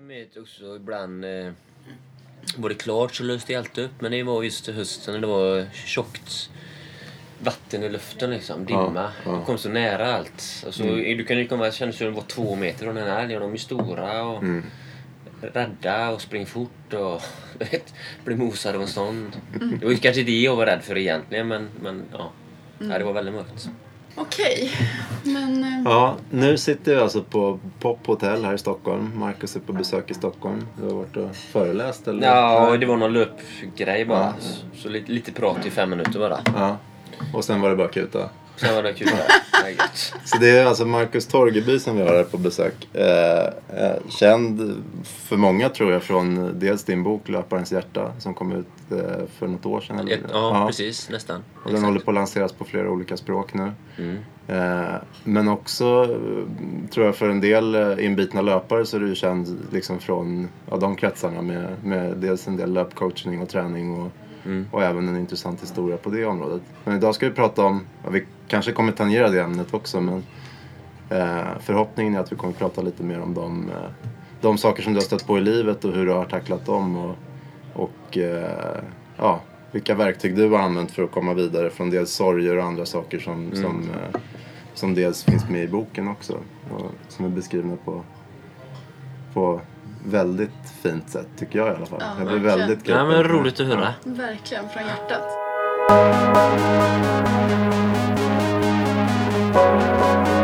med också ibland... Eh, var det klart så löste det alltid upp. Men det var just hösten när det var tjockt vatten i luften liksom. Dimma. Ja, ja. De kom så nära allt. Alltså, Du kan ju komma, det kändes som det var två meter från den här älgen. De är stora och rädda och springer fort och vet, blir mosade av en sån. Det var ju kanske det jag var rädd för egentligen men, men ja. ja. Det var väldigt mörkt. Okej, men... eh, Ja, nu sitter vi alltså på Pop Hotel här i Stockholm. Marcus är på besök i Stockholm. Du har varit och föreläst eller? Ja, det var någon löpgrej bara. Så, så lite, lite prat i fem minuter bara. Ja. Och sen var det bara kuta. Sen var det kul. Så det är alltså Marcus Torgeby som vi har här på besök. Eh, eh, känd för många tror jag från dels din bok Löparens hjärta som kom ut eh, för något år sedan. eller? Ett, ja, precis. Nästan. Och den Exakt. håller på att lanseras på flera olika språk nu. Mm. Eh, men också eh, tror jag för en del eh, inbitna löpare så är du känd liksom från ja, de kretsarna med, med dels en del löpcoachning och träning och, Mm. och även en intressant historia på det området. Men idag ska vi prata om, ja, vi kanske kommer tangera det ämnet också men eh, förhoppningen är att vi kommer prata lite mer om de, eh, de saker som du har stött på i livet och hur du har tacklat dem och, och eh, ja, vilka verktyg du har använt för att komma vidare från dels sorger och andra saker som, som, eh, som dels finns med i boken också. Och som är beskrivna på, på väldigt fint sätt tycker jag i alla fall. Ja, jag blir väldigt Ja, men gripen. roligt att höra. Verkligen, från hjärtat. thank you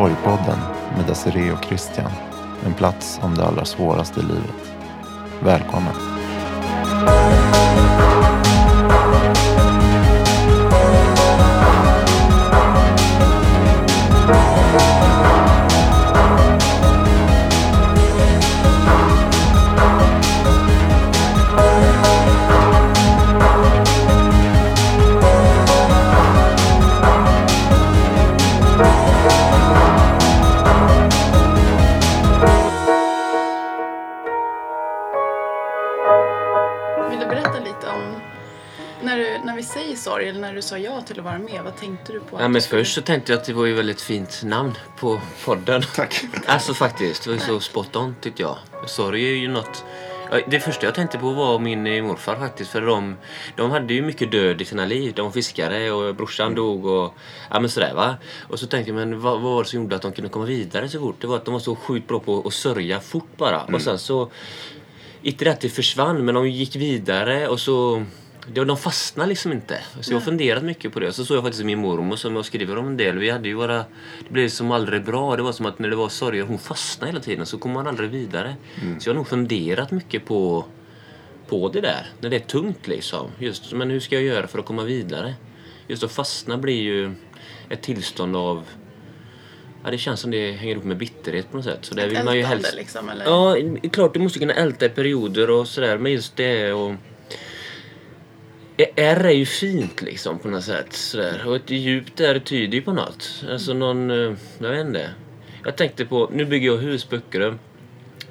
Sorgpodden med Desiree och Christian. En plats om det allra svåraste i livet. Välkommen. Med? Vad tänkte du på? Ja, men först så tänkte jag att det var ju väldigt fint namn på podden. Tack. Alltså faktiskt, det var ju så spot on tyckte jag. Sorg är ju något... Det första jag tänkte på var min eh, morfar faktiskt. För de, de hade ju mycket död i sina liv. De var fiskare och brorsan dog och ja, men sådär va. Och så tänkte jag, men vad, vad var det som gjorde att de kunde komma vidare så fort? Det var att de var så sjukt bra på att sörja fort bara. Och sen så... Inte det att det försvann, men de gick vidare och så... De fastnade liksom inte. Så jag har funderat mycket på det. Så såg jag faktiskt min mormor som jag skriver om en del. Vi hade ju våra... Det blev som aldrig bra. Det var som att när det var sorger, hon fastnade hela tiden. Så kom man aldrig vidare. Så jag har nog funderat mycket på, på det där. När det är tungt liksom. Just, men hur ska jag göra för att komma vidare? Just att fastna blir ju ett tillstånd av... Ja, det känns som det hänger ihop med bitterhet på något sätt. Så där vill man ju helst... liksom, eller? Ja, klart du måste kunna älta i perioder och sådär. Men just det och... R är ju fint liksom på något sätt. Sådär. Och ett djup där tyder ju på något. Alltså någon... eh, Jag vet inte. Jag tänkte på... Nu bygger jag hus på Öckerö.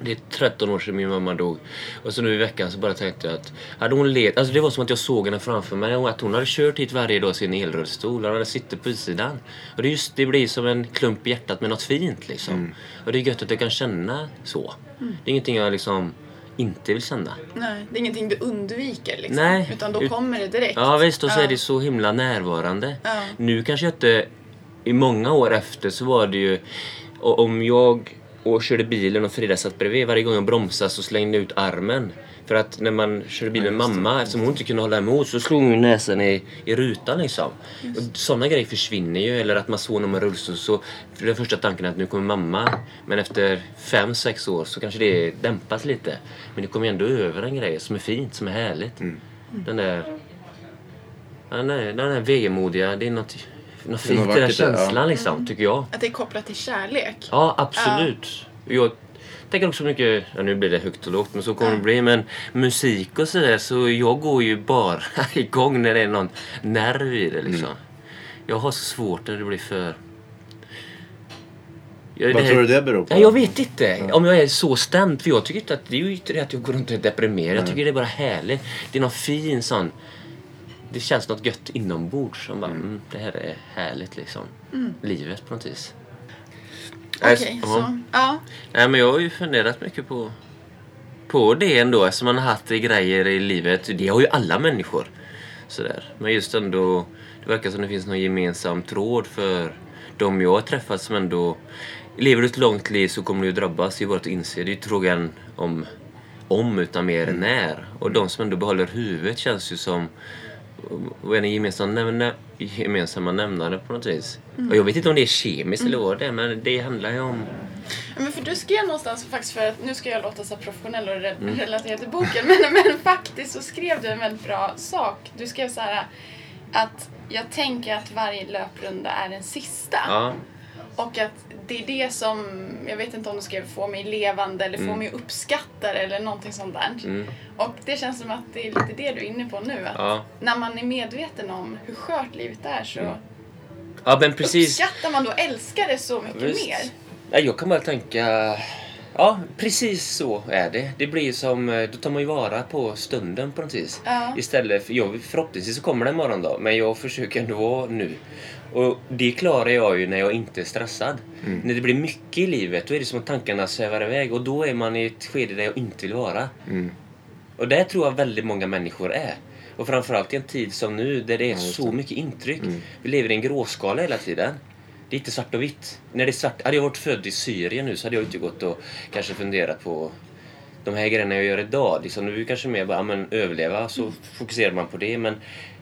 Det är 13 år sedan min mamma dog. Och så nu i veckan så bara tänkte jag att... Hade hon let, alltså det var som att jag såg henne framför mig. Att hon hade kört hit varje dag sin elrullstol. Hon hade suttit på utsidan. Och det, just, det blir som en klump i hjärtat med något fint liksom. Och det är gött att jag kan känna så. Det är ingenting jag liksom inte vill känna. Nej, det är ingenting du undviker liksom. Nej. Utan då kommer det direkt. Ja visst, och så Ja. är det så himla närvarande. Ja. Nu kanske jag inte... I många år efter så var det ju... Om jag och körde bilen och Frida satt bredvid, varje gång jag bromsade så slängde jag ut armen. För att när man körde bil med mamma, eftersom hon inte kunde hålla emot, så slog hon näsan i, i rutan liksom. Och sådana grejer försvinner ju. Eller att man såg någon med rullstol så... För den första tanken är att nu kommer mamma. Men efter fem, sex år så kanske det dämpas lite. Men det kommer ändå över en grej som är fint, som är härligt. Den där... Den där, den där vemodiga, det är något, något Det är något fint i den där, ja. känslan liksom, tycker jag. Att det är kopplat till kärlek. Ja, absolut. Jag, tänker också mycket, ja, nu blir det högt och lågt men så kommer det bli. Men musik och sådär så jag går ju bara igång när det är någon nerv i det liksom. Jag har så svårt när det blir för... Jag, Vad det här- tror du det beror på? Ja, jag vet inte om jag är så stämd. För jag tycker inte att det är ju inte det att jag går runt och är deprimerad. Jag tycker det är bara härligt. Det är någon fin sån... Det känns något gött inombords som bara, mm, det här är härligt liksom. Livet på något vis. Okej, Nej, ja. så. Ja. Nej, men jag har ju funderat mycket på, på det ändå. Eftersom man har haft grejer i livet. Det har ju alla människor. Sådär. Men just ändå, det verkar som det finns någon gemensam tråd för de jag har träffat som ändå... Lever du ett långt liv så kommer du ju drabbas. Det är bara att inse. Det är frågan om, om utan mer när. Och de som ändå behåller huvudet känns ju som... Vad är den gemensamma, nämna, gemensamma nämnare på något vis? Och jag vet inte om det är kemiskt eller vad det är, men det handlar ju om... Men för du skrev någonstans faktiskt för att, nu ska jag låta så professionell och re- Mm. relatera till boken, men, men faktiskt så skrev du en väldigt bra sak. Du skrev så här att jag tänker att varje löprunda är den sista. Ja. Och att det är det som, jag vet inte om du skrev få mig levande eller få mig att uppskatta det eller någonting sånt där. Mm. Och det känns som att det är lite det du är inne på nu. Att Ja. när man är medveten om hur skört livet är så Mm. Ja men precis. uppskattar man då älskar det så mycket Visst. mer. Ja, jag kan bara tänka... Ja, precis så är det. Det blir som... eh, Då tar man ju vara på stunden på något vis. Ja. Istället för... Jag, förhoppningsvis så kommer det en morgondag, men jag försöker ändå vara nu. Och det klarar jag ju när jag inte är stressad. När det blir mycket i livet, då är det som att tankarna svävar iväg. Och då är man i ett skede där jag inte vill vara. Mm. Och det tror jag väldigt många människor är. Och framförallt i en tid som nu där det är Ja, så det. mycket intryck. Mm. Vi lever i en gråskala hela tiden. Det är inte svart och vitt. När det är svart, hade jag varit född i Syrien nu så hade jag inte gått och kanske funderat på de här grejerna jag gör idag. Liksom, nu är det kanske mer bara men, överleva, så fokuserar man på det. Men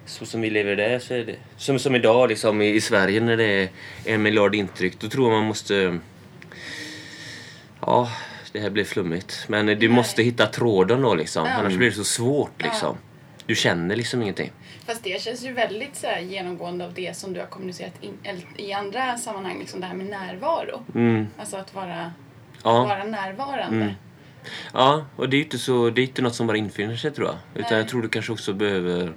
så som vi lever där så är det... Som, som idag liksom, i, i Sverige när det är en miljard intryck. Då tror jag man måste... Ja, det här blir flummigt. Men du Nej. måste hitta tråden då liksom. Ja. Annars blir det så svårt liksom. Du känner liksom ingenting. Fast det känns ju väldigt så här, genomgående av det som du har kommunicerat in, i andra sammanhang, liksom det här med närvaro. Mm. Alltså att vara, Ja. vara närvarande. Mm. Ja, och det är ju inte, så, det är inte något som bara infinner sig tror jag. Utan Nej. jag tror du kanske också behöver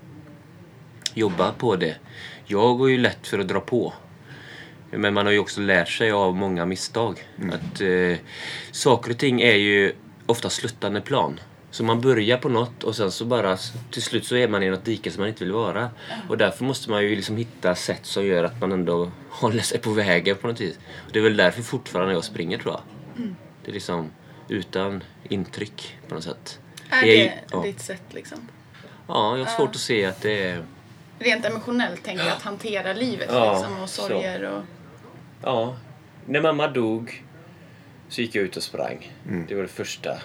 jobba på det. Jag går ju lätt för att dra på. Men man har ju också lärt sig av många misstag. Att eh, Saker och ting är ju ofta sluttande plan. Så man börjar på något och sen så bara till slut så är man i något dike som man inte vill vara. Och därför måste man ju liksom hitta sätt som gör att man ändå håller sig på vägen på något vis. Och det är väl därför fortfarande jag springer tror jag. Det är liksom utan intryck på något sätt. Är Det det ja. ditt sätt liksom? Ja, jag har svårt Ja. att se att det är... Rent emotionellt tänker jag att hantera livet Ja, liksom, och så. sorger och... Ja, när mamma dog så gick jag ut och sprang. Det var det första.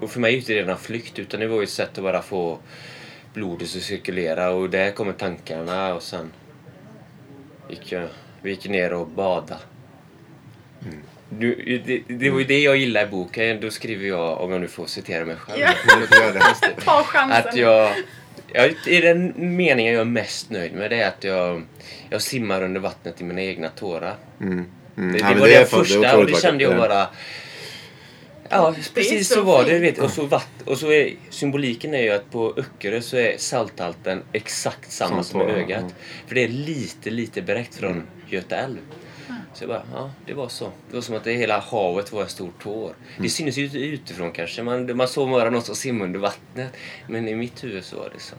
Och för mig är det inte redan flykt utan det var ju ett sätt att bara få blodet att cirkulera och där kommer tankarna och sen gick jag, vi gick ner och bada. Du, det, det var ju det jag gillade i boken. Då skriver jag, om jag nu får citera mig själv. Ja. Det. Ta chansen. Att jag, jag... I den meningen jag är mest nöjd med det är att jag, jag simmar under vattnet i mina egna tårar. Mm. Mm. Det, Ja, det men var är det, är första och otroligt det kände jag bara... Ja, precis så så, var det. Vet. Och, så vatt, och så är symboliken är ju att på Öckerö så är salthalten exakt samma Som som i ögat. ja. För det är lite, lite berekt från Göta älv. Så jag bara, ja, det var så. Det var som att det hela havet var en stor tår. Det synes ju utifrån kanske. Man, man såg bara någon som simmade under vattnet. Men i mitt huvud så var det så.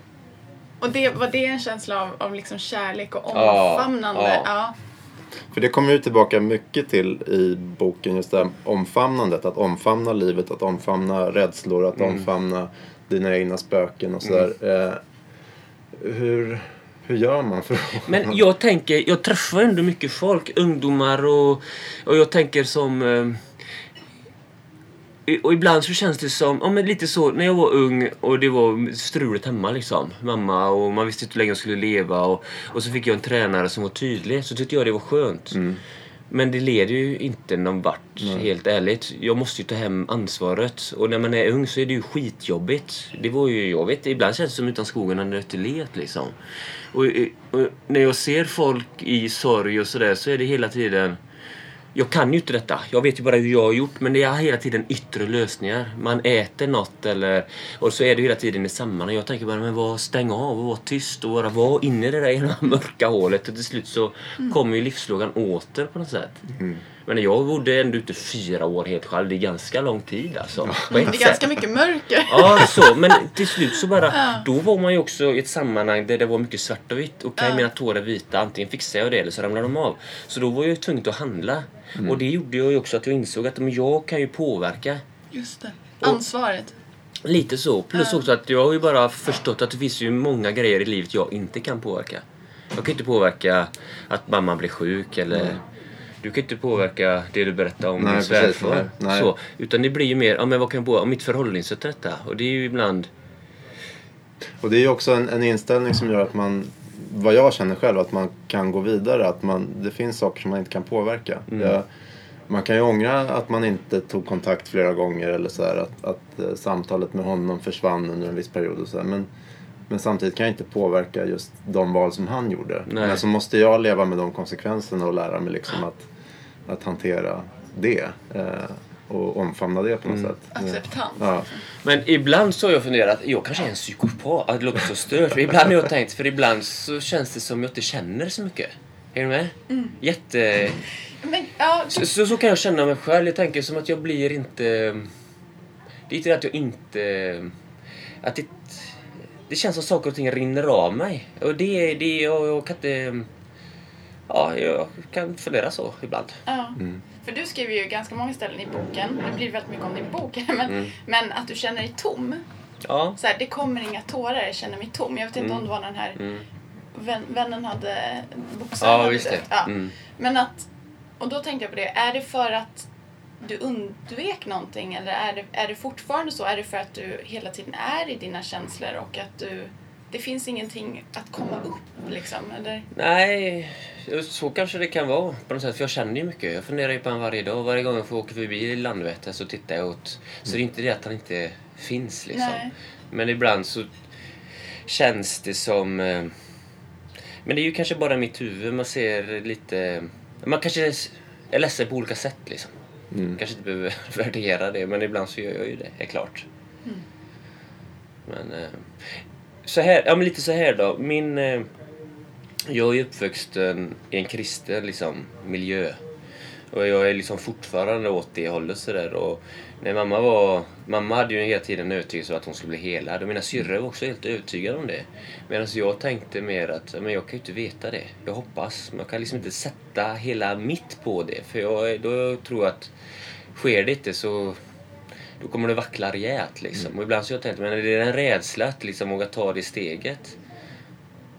Och det, var det en känsla av, av liksom kärlek och Ja, omfamnande? ja. Ja. För det kommer ju tillbaka mycket till i boken, just det här omfamnandet. Att omfamna livet, att omfamna rädslor, att Mm. omfamna dina egna spöken och sådär. Eh, hur, hur gör man för att... Men jag tänker, jag träffar ändå mycket folk, ungdomar och, och jag tänker som... Eh, och ibland så känns det som, ja men lite så, när jag var ung och det var struligt hemma liksom. Mamma och man visste inte hur länge jag skulle leva och, och så fick jag en tränare som var tydlig. Så tyckte jag det var skönt. Men det leder ju inte någon vart, helt ärligt. Jag måste ju ta hem ansvaret. Och när man är ung så är det ju skitjobbigt. Det var ju, jag vet, ibland känns det som utan skogen hade det inte levt liksom. Och, och när jag ser folk i sorg och sådär så är det hela tiden jag kan ju inte detta. Jag vet ju bara hur jag har gjort. Men det är hela tiden yttre lösningar. Man äter något eller... Och så är det hela tiden i sammanhang. Jag tänker bara, men var, stäng av och var tyst och bara var inne i det där ena mörka hålet. Och till slut så kommer ju livslågan åter på något sätt. Men jag bodde ändå ute fyra år helt själv. Det är ganska lång tid alltså. Det är sätt. ganska mycket mörker. Ja, så. Men till slut så bara... Då var man ju också i ett sammanhang där det var mycket svart och vitt. Okej, Ja. mina tår är vita. Antingen fixar jag det eller så ramlar de av. Så då var jag ju tvungen att handla. Och det gjorde jag ju också att jag insåg att men jag kan ju påverka. Just det. Ansvaret. Lite så. Plus Ja. också att jag har ju bara förstått att det finns ju många grejer i livet jag inte kan påverka. Jag kan inte påverka att mamma blir sjuk eller... Du kan inte påverka det du berättar om Nej, din svärfar. Så, utan det blir ju mer, ja men vad kan jag påverka? Mitt förhållningssätt till detta. Och det är ju ibland... Och det är ju också en, en inställning som gör att man, vad jag känner själv, att man kan gå vidare. Att man, det finns saker som man inte kan påverka. Jag, man kan ju ångra att man inte tog kontakt flera gånger eller så här, att, att eh, samtalet med honom försvann under en viss period och så här. Men, men samtidigt kan jag inte påverka just de val som han gjorde. Nej. Men så måste jag leva med de konsekvenserna och lära mig liksom att, att hantera det. Eh, och omfamna det på något sätt. Acceptans. Ja. Men ibland så har jag funderat, jag kanske är en psykopat, att det låter så stört. Men ibland har jag tänkt, för ibland så känns det som jag inte känner så mycket. Är du med? Jätte... Men, ja, Så, så, så kan jag känna mig själv. Jag tänker som att jag blir inte... Det är inte det att jag inte... Att det, det känns som saker och ting rinner av mig. Och det, det jag, jag kan inte... Ja, jag kan fundera så ibland. ja. För du skriver ju ganska många ställen i boken. Det blir väldigt mycket om din bok. Men, men att du känner dig tom. Ja. Så här, det kommer inga tårar, jag känner mig tom. Jag vet inte om det var den här vän, vännen hade boxaren. Ja, visst det. Ja. Mm. Men att, och då tänkte jag på det, är det för att du undvek någonting eller är det, är det fortfarande så? Är det för att du hela tiden är i dina känslor och att du, det finns ingenting att komma upp liksom? Eller? Nej, så kanske det kan vara på något sätt. För jag känner ju mycket. Jag funderar ju på honom varje dag. Varje gång jag får åka förbi Landvetter så tittar jag åt. Så det är inte det att han inte finns liksom. Nej. Men ibland så känns det som... eh, Men det är ju kanske bara mitt huvud. Man ser lite... Man kanske är ledsen på olika sätt liksom. Kanske inte behöver värdera det, men ibland så gör jag ju det, är klart. Men... eh, Så här, ja men lite så här då. Min... eh, Jag är uppvuxen i en kristen liksom, miljö. Och jag är liksom fortfarande åt det hållet sådär. Och när mamma var... Mamma hade ju hela tiden övertygelse om att hon skulle bli helad. Och mina syrror var också helt övertygade om det. Medan jag tänkte mer att men jag kan ju inte veta det. Jag hoppas. Men jag kan liksom inte sätta hela mitt på det. För jag, då tror jag att sker det inte så då kommer det vackla rejält liksom. Och ibland så har jag tänkt, men är det en rädsla att liksom våga ta det steget?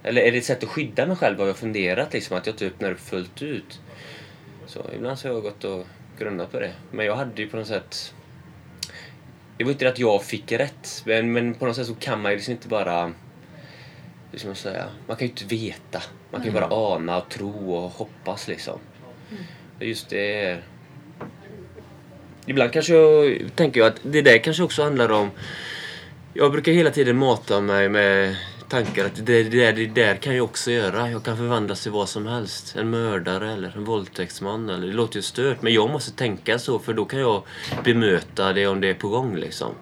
Eller är det ett sätt att skydda mig själv? Har jag funderat liksom att jag inte öppnar upp fullt ut? Så ibland så har jag gått och grunnat på det. Men jag hade ju på något sätt... Det var inte att jag fick rätt, men, men på något sätt så kan man ju liksom inte bara... Hur ska man säga? Man kan ju inte veta. Man kan ju bara ana och tro och hoppas liksom. Och Just det. Ibland kanske jag tänker jag att det där kanske också handlar om... Jag brukar hela tiden mata mig med tankar att det, det, där, det där kan jag också göra. Jag kan förvandlas till vad som helst. En mördare eller en våldtäktsman. Eller, det låter ju stört men jag måste tänka så för då kan jag bemöta det om det är på gång. Liksom.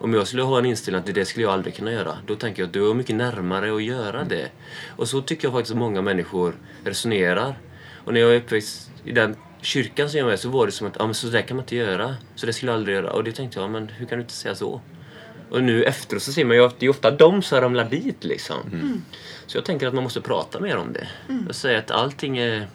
Om jag skulle ha en inställning att det där skulle jag aldrig kunna göra. Då tänker jag att du är mycket närmare att göra det. Och så tycker jag faktiskt att många människor resonerar. Och när jag är uppväxt i den kyrkan som jag är med så var det som att ah, så där kan man inte göra. Så det skulle jag aldrig göra. Och det tänkte jag, men hur kan du inte säga så? Och nu efteråt så ser man ju att det är ofta de som ramlar dit liksom. Så jag tänker att man måste prata mer om det. Och säga att allting är...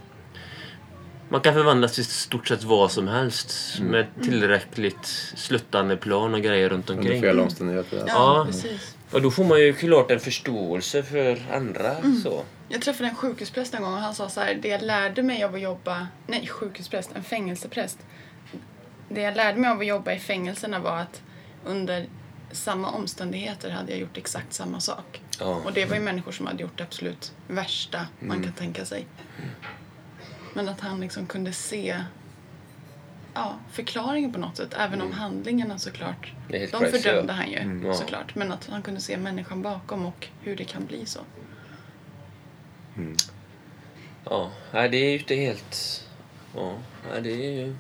Man kan förvandlas till stort sett vad som helst med tillräckligt sluttande plan och grejer runt Under omkring. fel omständigheter. Ja, Ja. precis. Och då får man ju klart en förståelse för andra. Så. Jag träffade en sjukhuspräst en gång och han sa så här, det jag lärde mig av att jobba, nej sjukhuspräst, en fängelsepräst. Det jag lärde mig av att jobba i fängelserna var att under samma omständigheter hade jag gjort exakt samma sak. Ja. Och det var ju människor som hade gjort det absolut värsta man Mm. kan tänka sig. Men att han liksom kunde se ja, förklaringen på något sätt. Även om handlingarna såklart, Mm. Är helt de fördömde ja. han ju Mm, ja. såklart. Men att han kunde se människan bakom och hur det kan bli så. Ja, nej, det är ju inte helt... Ja, ja, det är ju...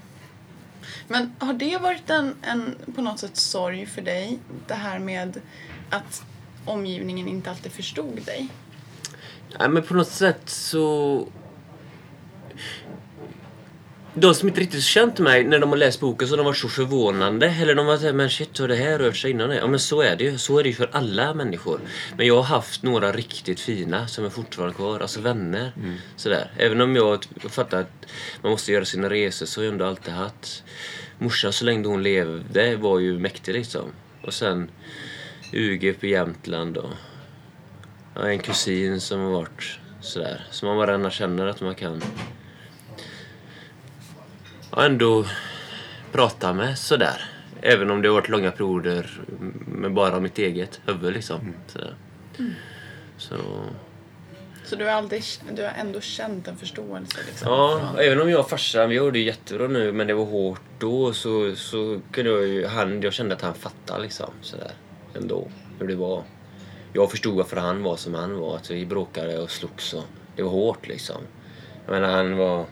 Men har det varit en, en på något sätt sorg för dig? Det här med att omgivningen inte alltid förstod dig? Nej, men på något sätt så... De som inte riktigt känt mig när de har läst boken så de varit så förvånande. Eller de har sagt men shit, har det här rört sig innan? Ja men så är det ju. Så är det ju för alla människor. Men jag har haft några riktigt fina som är fortfarande kvar. Alltså vänner. Sådär. Även om jag fattar att man måste göra sina resor så har jag ändå alltid haft... Morsan så länge hon levde var ju mäktig liksom. Och sen UG i Jämtland och har en kusin som har varit sådär. Som man bara känner att man kan ja, ändå prata med sådär. Även om det har varit långa perioder med bara mitt eget huvud liksom. Sådär. Så, Så du har, aldrig, du har ändå känt en förståelse? Liksom, ja, från- även om jag och farsan, vi gjorde det jättebra nu men det var hårt då så, så kunde jag ju, han, jag kände att han fattade liksom sådär ändå hur det var. Jag förstod varför han var som han var, att vi bråkade och slogs och det var hårt liksom. Jag menar han var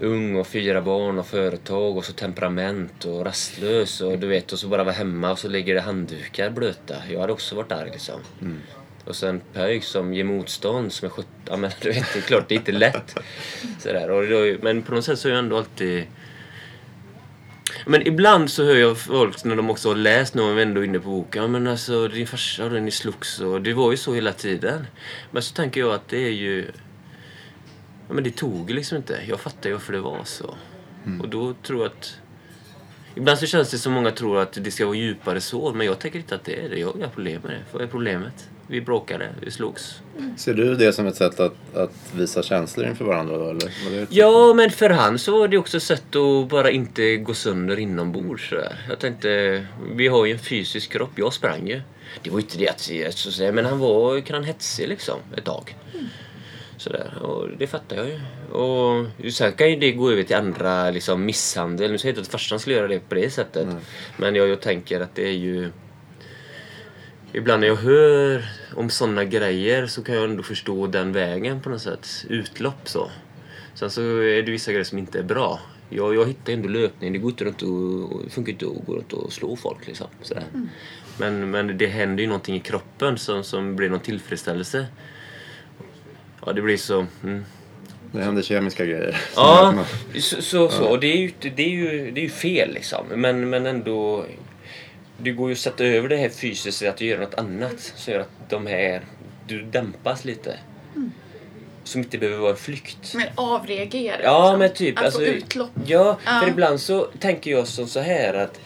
ung och fyra barn och företag och så temperament och rastlös och du vet och så bara vara hemma och så ligger det handdukar blöta. Jag hade också varit arg liksom. Och sen pöjk som ger motstånd som är 17. Ja men du vet, det är klart det är inte lätt. Sådär. Och då, men på något sätt så är jag ändå alltid... Men ibland så hör jag folk när de också har läst någon ändå inne på boken. Ja men alltså din farsa och ni slogs och det var ju så hela tiden. Men så tänker jag att det är ju... Ja men det tog liksom inte. Jag fattar ju varför det var så. Och då tror jag att... Ibland så känns det som många tror att det ska vara djupare så, men jag tänker inte att det är det. Jag har inga problem med det. Vad är problemet? Vi bråkade, vi slogs. Ser du det som ett sätt att, att visa känslor inför varandra då? Eller? Ja, men för han så var det också ett sätt att bara inte gå sönder inombords. sådär. Jag tänkte, vi har ju en fysisk kropp. Jag sprang ju. Det var ju inte det att säga, men han var kan han hetsig liksom ett tag. Sådär, och det fattar jag ju. Och sen kan ju det gå över till andra liksom, misshandel. Nu säger jag inte att farsan skulle göra det på det sättet. Men jag, jag tänker att det är ju... Ibland när jag hör om sådana grejer så kan jag ändå förstå den vägen på något sätt. Utlopp så. Sen så är det vissa grejer som inte är bra. Jag, jag hittar ändå löpning. Det går inte runt och, funkar inte att gå runt och slå folk liksom. Sådär. Men, men det händer ju någonting i kroppen som, som blir någon tillfredsställelse. Ja, det blir så... Mm. Det händer kemiska grejer. Ja, så, så, så. Och det är, ju, det, är ju, det är ju fel liksom. Men, men ändå... Det går ju att sätta över det här fysiskt till att göra något annat som gör att de här... Du dämpas lite. Som inte behöver vara en flykt. Men avreagera? Ja, liksom. men typ. Att alltså, få utlopp? Ja, Ja. för ibland så tänker jag som så här att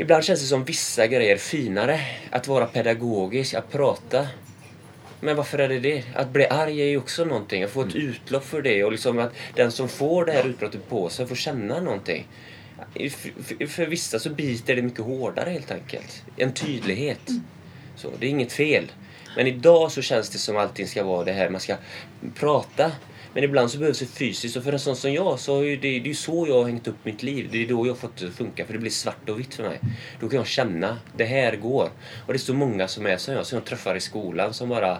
Ibland känns det som vissa grejer finare. Att vara pedagogisk, att prata. Men varför är det det? Att bli arg är ju också någonting. Att få ett utlopp för det och liksom att den som får det här utbrottet på sig får känna någonting. För, för, vissa så biter det mycket hårdare helt enkelt. En tydlighet. Så, det är inget fel. Men idag så känns det som allting ska vara det här, man ska prata. Men ibland så behövs det fysiskt och för en sån som jag så är ju det, det är så jag har hängt upp mitt liv. Det är då jag har fått det att funka för det blir svart och vitt för mig. Då kan jag känna, det här går. Och det är så många som är som jag, som jag träffar i skolan som bara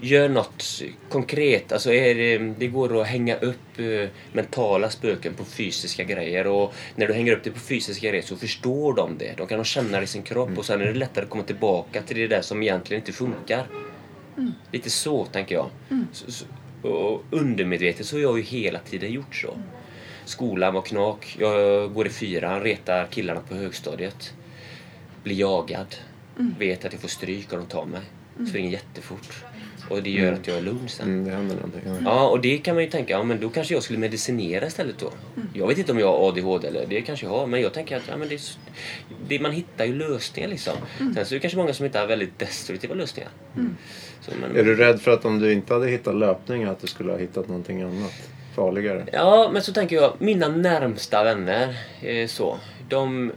gör något konkret. Alltså är det, det går att hänga upp eh, mentala spöken på fysiska grejer och när du hänger upp det på fysiska grejer så förstår de det. De kan känna det i sin kropp och sen är det lättare att komma tillbaka till det där som egentligen inte funkar. Lite så tänker jag. Så, så, och undermedvetet så har jag ju hela tiden gjort så. Skolan var knak. Jag går i fyran, retar killarna på högstadiet. Blir jagad. Vet att jag får stryk och de tar mig. Springer jättefort. Och det gör att jag är lugn sen. Mm, det händer någonting. Ja, och det kan man ju tänka, ja men då kanske jag skulle medicinera istället då. Jag vet inte om jag har ADHD eller det kanske jag har, men jag tänker att ja, men det, det, man hittar ju lösningar liksom. Sen så är det kanske många som hittar väldigt destruktiva lösningar. Så, men, Är du rädd för att om du inte hade hittat löpning att du skulle ha hittat någonting annat? Farligare? Ja, men så tänker jag, mina närmsta vänner, eh, så, de...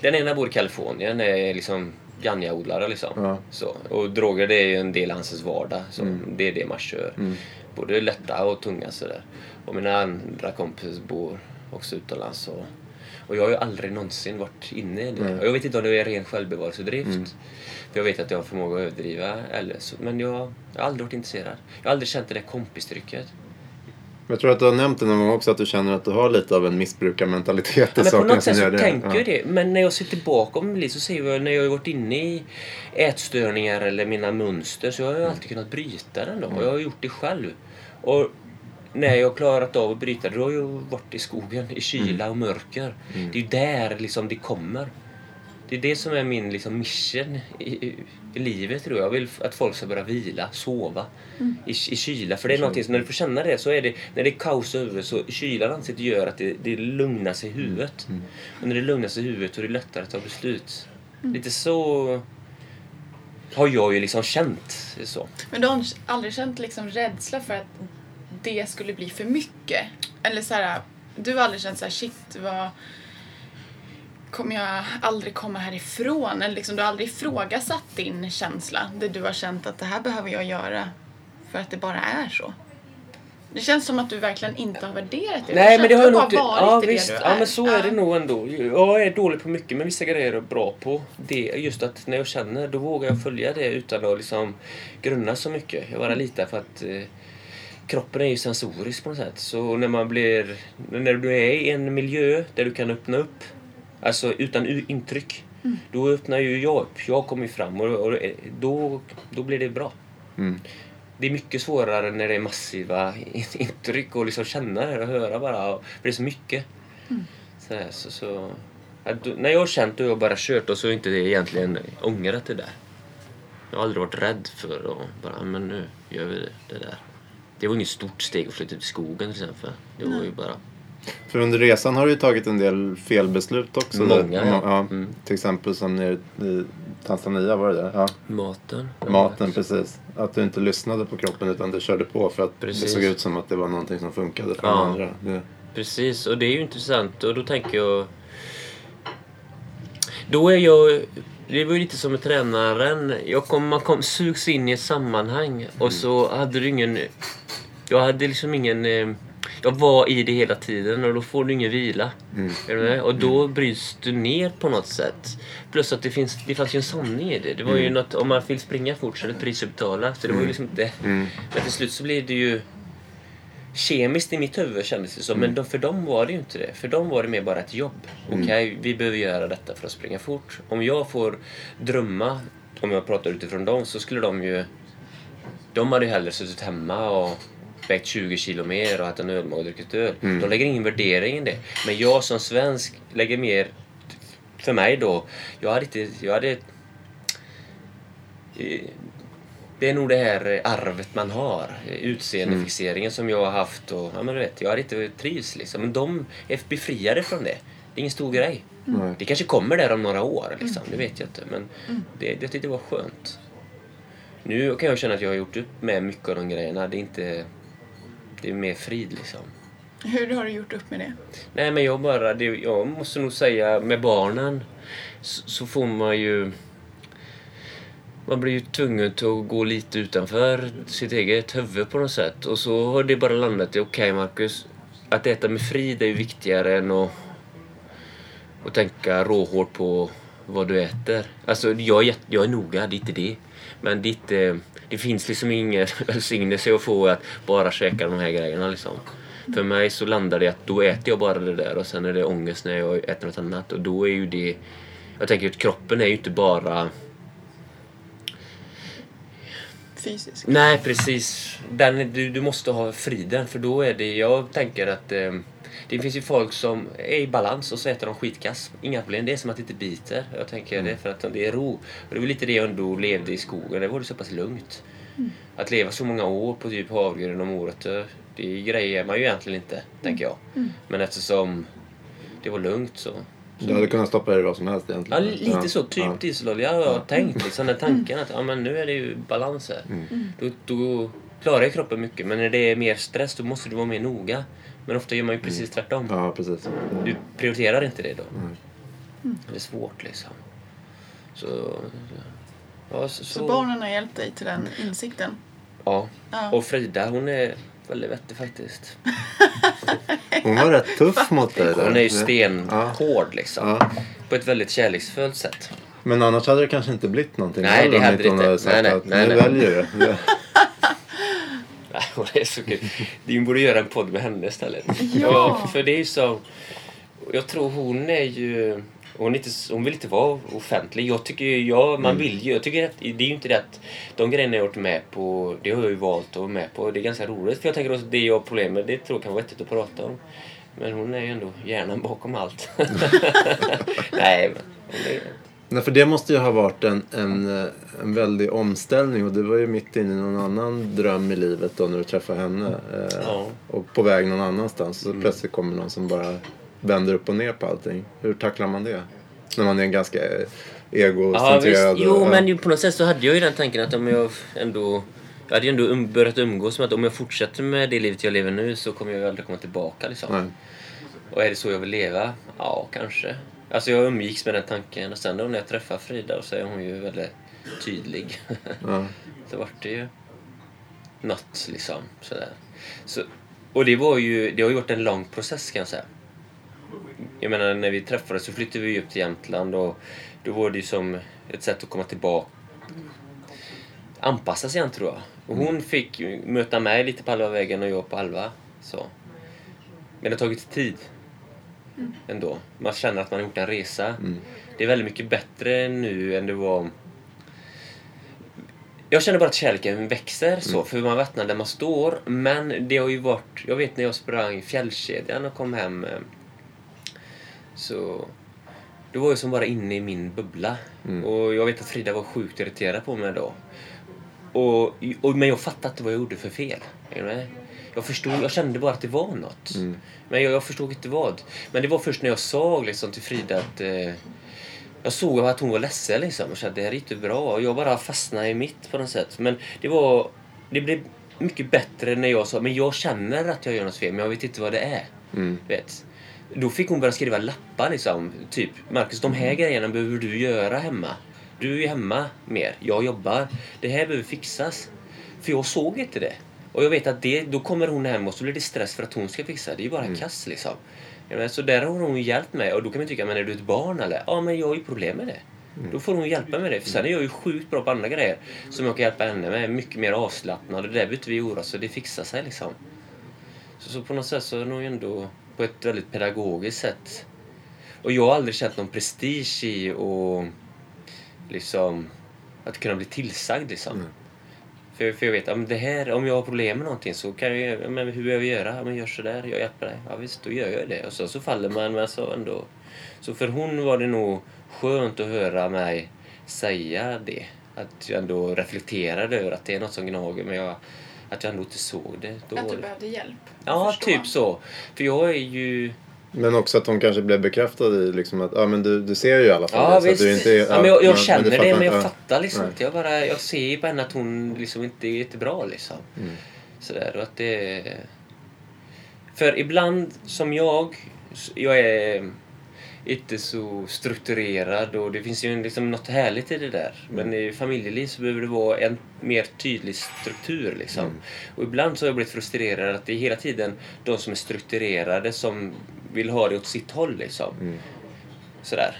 Den ena bor i Kalifornien, är liksom Ganja-odlare liksom. Ja. Så, och droger det är ju en del av hans vardag, så det är det man kör. Både lätta och tunga sådär. Och mina andra kompisar bor också utomlands. Och, och jag har ju aldrig någonsin varit inne i det. Och jag vet inte om det är ren självbevarelsedrift. För jag vet att jag har förmåga att överdriva. Eller så, men jag, jag har aldrig varit intresserad. Jag har aldrig känt det där kompistrycket. Jag tror att du har nämnt det någon gång också att du känner att du har lite av en missbrukarmentalitet i Ja, men på något sätt så det. tänker Ja. jag det. Men när jag ser tillbaka om mitt liv så ser jag när jag har varit inne i ätstörningar eller mina mönster så har jag alltid kunnat bryta den då. Och jag har gjort det själv. Och när jag har klarat av att bryta då har jag varit i skogen i kyla och mörker. Det är ju där liksom det kommer. Det är det som är min liksom, mission i, i, i livet tror jag. Jag vill att folk ska börja vila, sova i, i kyla. För det är någonting som, när du får känna det så är det, när det är kaos över så kylan ansiktet gör att det, det lugnar sig i huvudet. Och när det lugnar sig i huvudet så är det lättare att ta beslut. Lite så har jag ju liksom känt. Så. Men du har aldrig känt liksom rädsla för att det skulle bli för mycket? Eller så här, du har aldrig känt så här, shit vad kommer jag aldrig komma härifrån? Eller liksom, du har aldrig ifrågasatt din känsla? Där du har känt att det här behöver jag göra för att det bara är så? Det känns som att du verkligen inte har värderat det. Nej men det har jag nog inte... Ja visst, ja men så är det nog ändå. Jag är dålig på mycket men vissa grejer är jag bra på. Det, just att när jag känner då vågar jag följa det utan att liksom grunna så mycket. Jag bara litar på att eh, kroppen är ju sensorisk på något sätt. Så när man blir... När du är i en miljö där du kan öppna upp, alltså utan intryck. Då öppnar ju jag upp. Jag kommer ju fram och, och då, då blir det bra. Mm. Det är mycket svårare när det är massiva intryck och liksom känna det och höra bara. För det är så mycket. Så, här, så, så, att då, när jag har känt och jag bara kört och så inte det egentligen ångrat det där. Jag har aldrig varit rädd för att bara, "Ah, men nu gör vi det där. Det var inget stort steg att flytta ut i skogen till exempel. Det var ju bara... För under resan har du ju tagit en del felbeslut också. Många, ja. ja. Mm. Till exempel som nere i Tanzania var det där? Ja. Maten. Maten, precis. Att du inte lyssnade på kroppen utan du körde på för att det Precis. såg ut som att det var någonting som funkade för Ja. andra. Det, Precis, och det är ju intressant och då tänker jag... Då är jag... Det var ju lite som med tränaren. Jag kom, man kom, sugs in i ett sammanhang och så hade du ingen... Jag hade liksom ingen... eh, Jag var i det hela tiden och då får du ingen vila. Med? Och då bryts du ner på något sätt. Plus att det, finns, det fanns ju en sanning i det. Det var ju något, om man vill springa fort så är det ett pris att betala. Så det var ju liksom inte... Men till slut så blev det ju kemiskt i mitt huvud kändes det som. Men de, för dem var det ju inte det. För dem var det mer bara ett jobb. Okej, vi behöver göra detta för att springa fort. Om jag får drömma, om jag pratar utifrån dem, så skulle de ju... De hade ju hellre suttit hemma och vägt 20 kilo mer och ätit en ölmage och druckit öl. De lägger ingen värdering i det. Men jag som svensk lägger mer... För mig då, jag hade inte... Jag hade, eh, det är nog det här arvet man har. Utseendefixeringen som jag har haft. Och, ja, men du vet, jag hade inte trivs liksom. Men de är befriade från det. Det är ingen stor grej. Nej. Det kanske kommer där om några år. Liksom. Det vet jag inte. Men det, det tyckte jag var skönt. Nu kan jag känna att jag har gjort upp med mycket av de grejerna. Det är inte... Det är mer frid liksom. Hur har du gjort upp med det? Nej men jag bara, det, jag måste nog säga med barnen så, så får man ju... Man blir ju tvungen att gå lite utanför sitt eget huvud på något sätt. Och så har det bara landat i, okej Marcus, att äta med frid är ju viktigare än att, att tänka råhårt på vad du äter. Alltså jag är, jag är noga, det är inte det. Men det, eh, det finns liksom ingen välsignelse att få att bara käka de här grejerna liksom. För mig så landar det att då äter jag bara det där och sen är det ångest när jag äter något annat. Och då är ju det... Jag tänker att kroppen är ju inte bara... Fysiskt? Nej, precis. Den, du, du måste ha friden för då är det... Jag tänker att eh, det finns ju folk som är i balans och så äter de skitkass. Inga problem. Det är som att det inte biter. Jag tänker det är för att det är ro. Och det var lite det jag ändå levde i skogen. Det var det så pass lugnt. Att leva så många år på typ havregryn om året. eh, Det grejer man ju egentligen inte, tänker jag. Men eftersom det var lugnt så... Du hade kunnat stoppa i dig vad som helst Ja, egentligen. li- lite så. Typ ja. dieselolja har jag tänkt. Liksom, den tanken att ja, men nu är det ju balans här. Då, då klarar ju kroppen mycket. Men när det är mer stress då måste du vara mer noga. Men ofta gör man ju precis tvärtom. Ja, precis. Du prioriterar inte det då. Det är svårt liksom. Så... Ja, så, Så barnen har hjälpt dig till den insikten? Ja. Ja. Och Frida hon är väldigt vettig faktiskt. Hon var rätt tuff mot dig. Hon är ju stenhård liksom. Ja. På ett väldigt kärleksfullt sätt. Men annars hade det kanske inte blivit någonting Nej, det hade inte det hon inte. hade sagt Nej, nej, att nej, nu nej. väljer du. Det- Och det är så kul. Vi borde göra en podd med henne istället. Ja. för det är ju så... Jag tror hon är ju... Hon, inte, hon vill inte vara offentlig. Jag tycker ju, ja, man vill ju. Jag tycker att, det är ju inte det att de grejerna jag har varit med på, det har jag ju valt att vara med på. Det är ganska roligt. För jag tänker att det jag har problem med, det tror jag kan vara vettigt att prata om. Men hon är ju ändå hjärnan bakom allt. Nej, men hon är, Nej, för det måste ju ha varit en, en, eh, en väldig omställning och du var ju mitt inne i någon annan dröm i livet då när du träffade henne. Eh, Ja. Och på väg någon annanstans. Så plötsligt kommer någon som bara vänder upp och ner på allting. Hur tacklar man det? När man är en ganska eh, Ja, egocentrerad. Jo, och- men ju på något sätt så hade jag ju den tanken att om jag ändå... Jag hade ju ändå um, börjat umgås med att om jag fortsätter med det livet jag lever nu så kommer jag ju aldrig komma tillbaka liksom. Nej. Och är det så jag vill leva? Ja, kanske. Alltså jag umgicks med den tanken och sen då när jag träffar Frida så är hon ju väldigt tydlig. Ja. så vart det ju något liksom sådär. Så, och det var ju, det har ju varit en lång process kan jag säga. Jag menar när vi träffades så flyttade vi upp till Jämtland och då var det ju som ett sätt att komma tillbaka. Anpassa sig igen tror jag. Och hon fick ju möta mig lite på halva vägen och jag på halva. Så. Men det har tagit tid. Ändå. Man känner att man har gjort en resa. Det är väldigt mycket bättre nu än det var jag känner bara att kärleken växer så, för man vet där man står. Men det har ju varit... Jag vet när jag sprang fjällkedjan och kom hem. Så... Då var jag som bara inne i min bubbla. Och jag vet att Frida var sjukt irriterad på mig då. Och, och, men jag fattade inte vad jag gjorde för fel. Jag förstod, jag kände bara att det var något. Men jag, jag förstod inte vad. Men det var först när jag såg liksom till Frida att... Eh, jag såg att hon var ledsen liksom och kände att det här är inte bra. Och jag bara fastnade i mitt på något sätt. Men det var... Det blev mycket bättre när jag sa men jag känner att jag gör något fel men jag vet inte vad det är. Vet. Då fick hon börja skriva lappar liksom. Typ, Marcus de här grejerna behöver du göra hemma. Du är ju hemma mer, jag jobbar. Det här behöver fixas. För jag såg inte det. Och jag vet att det, då kommer hon hem och så blir det stress för att hon ska fixa. Det är ju bara kass liksom. Ja, Så där har hon ju hjälpt mig. Och då kan man tycka, men är du ett barn eller? Ja, men jag har ju problem med det. Då får hon hjälpa med det. För sen är jag ju sjukt bra på andra grejer. Som jag kan hjälpa henne med. Mycket mer avslappnad. Och det där behöver vi oroa så det fixar sig liksom. Så, så på något sätt så är det nog ändå på ett väldigt pedagogiskt sätt. Och jag har aldrig känt någon prestige i att liksom att kunna bli tillsagd liksom. För, för jag vet, om, det här, om jag har problem med någonting så kan jag ja, men hur behöver jag göra? Men gör sådär, jag hjälper dig. Ja visst, då gör jag det. Och så, så faller man, men så ändå. Så för hon var det nog skönt att höra mig säga det. Att jag ändå reflekterade över att det är något som gnager men jag, att jag ändå inte såg det. Då, Att du behövde hjälp. ja, typ så. För jag är ju... Men också att hon kanske blev bekräftad i liksom att ja, men du, du ser ju i alla fall Ja, det, så du inte är, ja, men jag, jag men- känner du det, fattar men jag ja. fattar liksom Nej. inte. Jag, bara, jag ser ju på henne att hon liksom inte är jättebra liksom. Mm. Sådär, och att det... För ibland, som jag, jag är inte så strukturerad och det finns ju liksom något härligt i det där. Mm. Men i familjeliv så behöver det vara en mer tydlig struktur liksom. Mm. Och ibland så har jag blivit frustrerad att det är hela tiden de som är strukturerade som vill ha det åt sitt håll liksom. Mm. Sådär.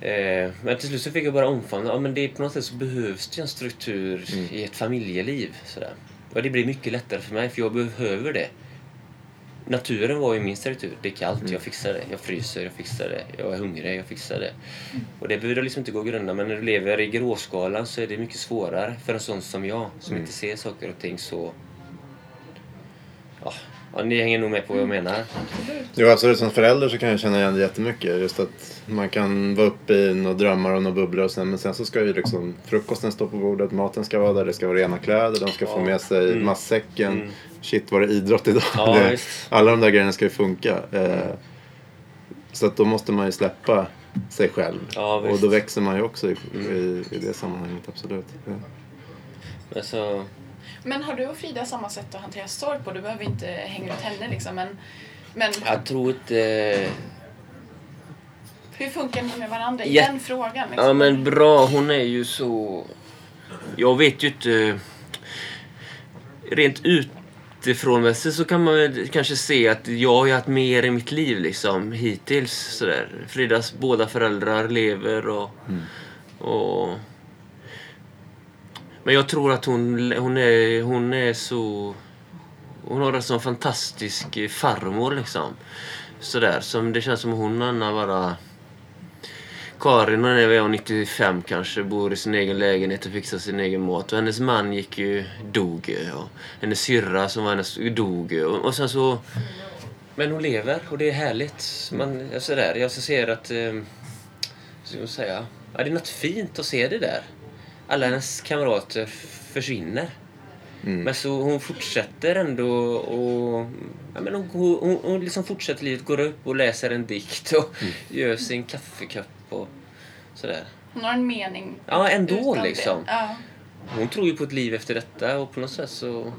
Eh, men till slut så fick jag bara omfamna, ja men det på något sätt så behövs det en struktur Mm. i ett familjeliv. Sådär. Och det blir mycket lättare för mig för jag behöver det. Naturen var ju min struktur. Det är kallt, Mm. jag fixar det. Jag fryser, jag fixar det. Jag är hungrig, jag fixar det. Och det behöver liksom inte gå att grunda. Men när du lever i gråskalan så är det mycket svårare för en sån som jag som Mm. inte ser saker och ting så... Ja, ja, ni hänger nog med på vad jag menar. Jo, absolut. Som förälder så kan jag känna igen det jättemycket. Just att man kan vara uppe i några drömmar och några bubblor och sen, men sen så ska ju liksom frukosten stå på bordet, maten ska vara där, det ska vara rena kläder, de ska få Ja. med sig Mm. matsäcken. Shit, var det idrott idag? Ja, det, alla de där grejerna ska ju funka. Eh, så att då måste man ju släppa sig själv. Ja, och då växer man ju också i, i, i det sammanhanget, absolut. Ja. Men så... Men har du och Frida samma sätt att hantera sorg på? Du behöver inte hänga ut henne liksom. Men, men Jag tror inte... hur funkar ni med varandra i Ja. den frågan? Liksom? Ja men bra, hon är ju så... Jag vet ju inte... Rent utifrån mässigt så kan man väl kanske se att jag har ju haft mer i mitt liv liksom hittills. Sådär. Fridas båda föräldrar lever och... och men jag tror att hon, hon, är, hon är så hon har en sån fantastisk farmor liksom. Sådär, som det känns som hon och Anna bara... Karin hon är väl 95 kanske, bor i sin egen lägenhet och fixar sin egen mat. Och hennes man gick ju, dog. Och hennes syrra som var hennes, dog. Och, och sen så... Men hon lever och det är härligt. Man, sådär, jag ser att... Eh, ska man säga? Ja, det är något fint att se det där. Alla hennes kamrater försvinner. Mm. Men så hon fortsätter ändå och... Ja, men hon, hon, hon liksom fortsätter livet, går upp och läser en dikt och Mm. gör sin kaffekopp och sådär. Hon har en mening. Ja, ändå liksom. Ja. Hon tror ju på ett liv efter detta och på något sätt så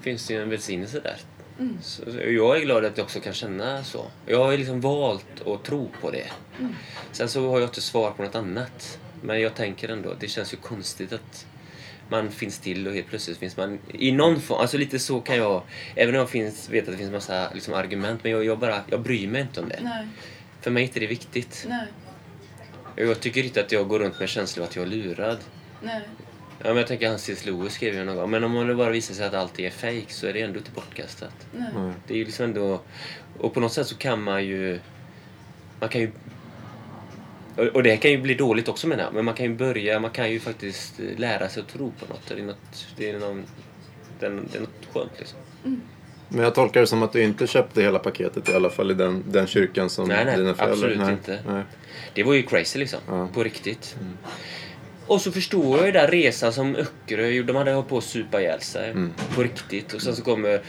finns det ju en välsignelse där. Mm. Så, jag är glad att jag också kan känna så. Jag har liksom valt att tro på det. Mm. Sen så har jag inte svar på något annat. Men jag tänker ändå, det känns ju konstigt att man finns till och helt plötsligt finns man i någon form. Alltså lite så kan jag, även om jag finns, vet att det finns massa liksom, argument, men jag, jag bara, jag bryr mig inte om det. Nej, För mig är inte det viktigt. nej, Jag tycker inte att jag går runt med känslan av att jag är lurad. nej. Ja, men jag tänker han C.S. Lewis skrev ju någon gång. Men om det bara visar sig att allt är fake så är det ändå inte bortkastat. nej. Nej. Det är ju liksom ändå... Och på något sätt så kan man ju... Man kan ju... Och det kan ju bli dåligt också menar jag. Men man kan ju börja, man kan ju faktiskt eh, lära sig att tro på något. Det är något, det är någon, det är, något skönt liksom. Men jag tolkar det som att du inte köpte hela paketet i alla fall i den, den kyrkan som Nej, nej, dina föräldrar... absolut inte. Nej. Det var ju crazy liksom. Ja. På riktigt. Och så förstår jag ju den resan som Öckerö gjorde. De hade hållit på att supa ihjäl sig. På riktigt. Och sen så kommer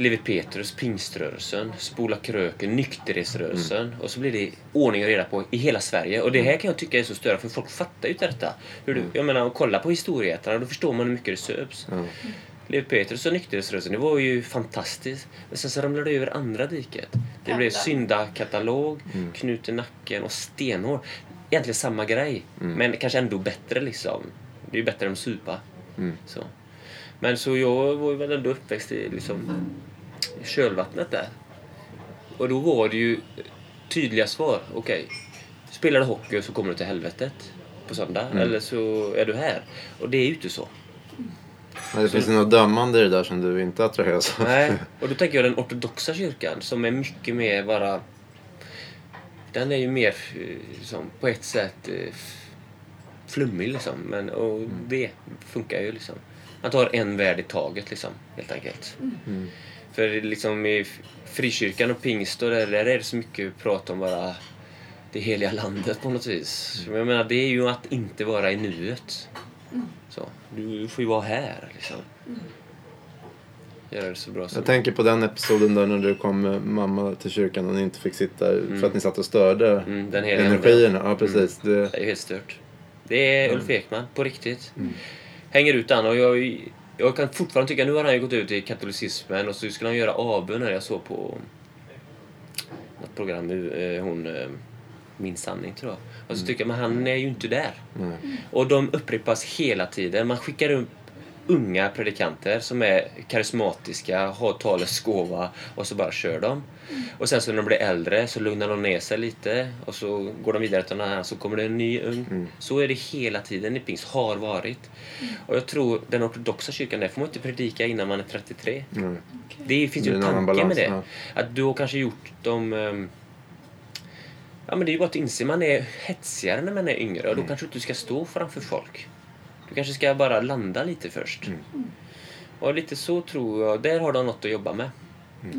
Levi Petrus, pingströrelsen, Spola kröken, nykterhetsrörelsen. Och så blir det ordning och reda på i hela Sverige. Och det här kan jag tycka är så störande för folk fattar ju inte detta. Hur du, jag menar, att kolla på historieätarna, då förstår man hur mycket det söps. Ja. Levi Petrus och nykterhetsrörelsen, det var ju fantastiskt. Men sen så ramlade det över andra diket. Det blev syndakatalog, knut i nacken och stenhård. Egentligen samma grej, men kanske ändå bättre liksom. Det är ju bättre än att supa. Mm. Så. Men så jag var ju väl ändå uppväxt i liksom kölvattnet där. Och då var det ju tydliga svar. Okej, spelar du hockey så kommer du till helvetet på söndag. Eller så är du här. Och det är ju inte så. Men det finns ju något dömande i det där som du inte attraheras av. Nej, och då tänker jag den ortodoxa kyrkan som är mycket mer bara... Den är ju mer eh, som på ett sätt eh, flummig liksom. Men, och det funkar ju liksom. Man tar en värld i taget liksom, helt enkelt. Mm. För liksom i frikyrkan och pingst och där, där är det så mycket prat om bara det heliga landet på något vis. Men Jag menar, det är ju att inte vara i nuet. Så, du får ju vara här liksom. Göra det så bra som Jag tänker på den episoden där när du kom med mamma till kyrkan och ni inte fick sitta för att ni satt och störde Mm, den energierna. Ja, precis. Det, Det är ju helt stört. Det är Ulf Ekman, på riktigt. Hänger ut han och jag, jag kan fortfarande tycka, nu har han ju gått ut i katolicismen och så skulle han göra avbön när jag såg på något program eh, hon eh, Min sanning tror jag. Och så tycker jag, men han är ju inte där. nej. Och de upprepas hela tiden. Man skickar upp unga predikanter som är karismatiska, har talets gåva och så bara kör de. Och sen så när de blir äldre så lugnar de ner sig lite och så går de vidare till någon annan så kommer det en ny ung. Så är det hela tiden i pingst, har varit. Och jag tror den ortodoxa kyrkan, där får man inte predika innan man är 33. nej. Det finns ju en tanke med balans, det. Att du har kanske gjort dem... ehm, Ja men det är ju bara att inse, man är hetsigare när man är yngre och då kanske du inte ska stå framför folk. Du kanske ska bara landa lite först. Och lite så tror jag, där har de något att jobba med.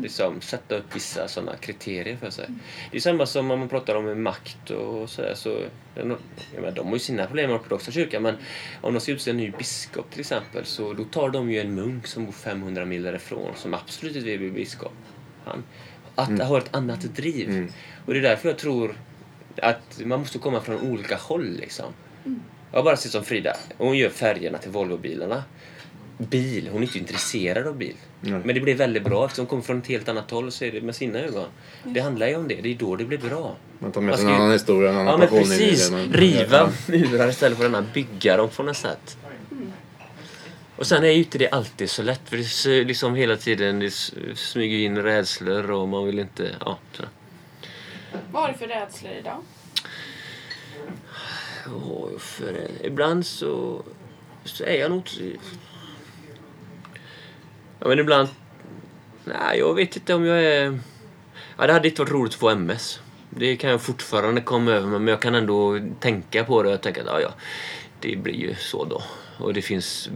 Liksom sätta upp vissa sådana kriterier för sig. Det är samma som om man pratar om makt och sådär. Så, jag menar, de har ju sina problem med ortodoxa kyrkan men om de ska utse en ny biskop till exempel så då tar de ju en munk som bor 500 mil därifrån som absolut inte vill bli biskop. Han att har ett annat driv. Och det är därför jag tror att man måste komma från olika håll liksom. Jag har bara sett som Frida, hon gör färgerna till Volvobilarna. Bil, hon är inte intresserad av bil. Nej. Men det blev väldigt bra eftersom hon kommer från ett helt annat håll och ser det med sina ögon. Det handlar ju om det, det är då det blir bra. Man tar med sig en ju- annan historia, en annan Ja men passion in i precis, det. man- riva murar istället för att bygga dem på något sätt. Och sen är ju inte det alltid så lätt för det är liksom hela tiden det smyger in rädslor och man vill inte, ja. Vad har du för rädslor idag? Åh, för, ibland så, så är jag nog inte... Ja, men ibland... Nej, jag vet inte om jag är... Ja, det hade inte varit roligt att få MS. Det kan jag fortfarande komma över men jag kan ändå tänka på det och tänka att ja, ja, det blir ju så då. Och det finns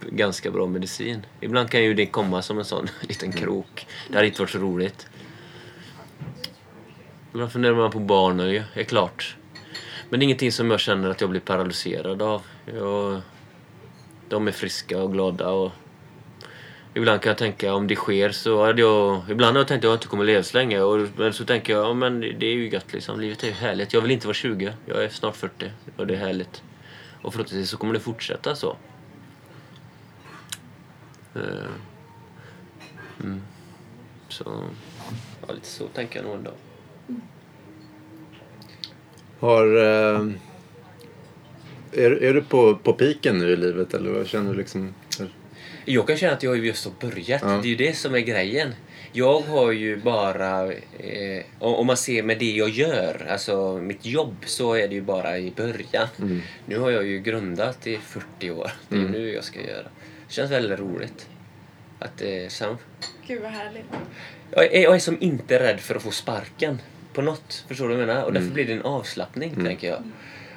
ganska bra medicin. Ibland kan ju det komma som en sån liten krok. Det hade inte varit så roligt. Ibland funderar man på barnöje, är klart. Men det är ingenting som jag känner att jag blir paralyserad av. Jag, de är friska och glada och Ibland kan jag tänka om det sker så hade jag... Ibland har jag tänkt att jag inte kommer leva så länge. Och, men så tänker jag, ja men det är ju gött liksom. Livet är ju härligt. Jag vill inte vara 20. Jag är snart 40. Och det är härligt. Och förhoppningsvis så kommer det fortsätta så. Eh, mm. Så... Ja, lite så tänker jag nog ändå. Har... Eh, är, är du på, på piken nu i livet eller vad känner du liksom? Jag kan känna att jag just har börjat. Ja. Det är ju det som är grejen. Jag har ju bara, eh, om man ser med det jag gör, alltså mitt jobb, så är det ju bara i början. Mm. Nu har jag ju grundat i 40 år. Det är Mm. nu jag ska göra. Det känns väldigt roligt. Att, eh, sen, Gud vad härligt. jag, är, jag är som inte rädd för att få sparken på något. Förstår du vad jag menar? Och därför Mm. blir det en avslappning, Mm. tänker jag.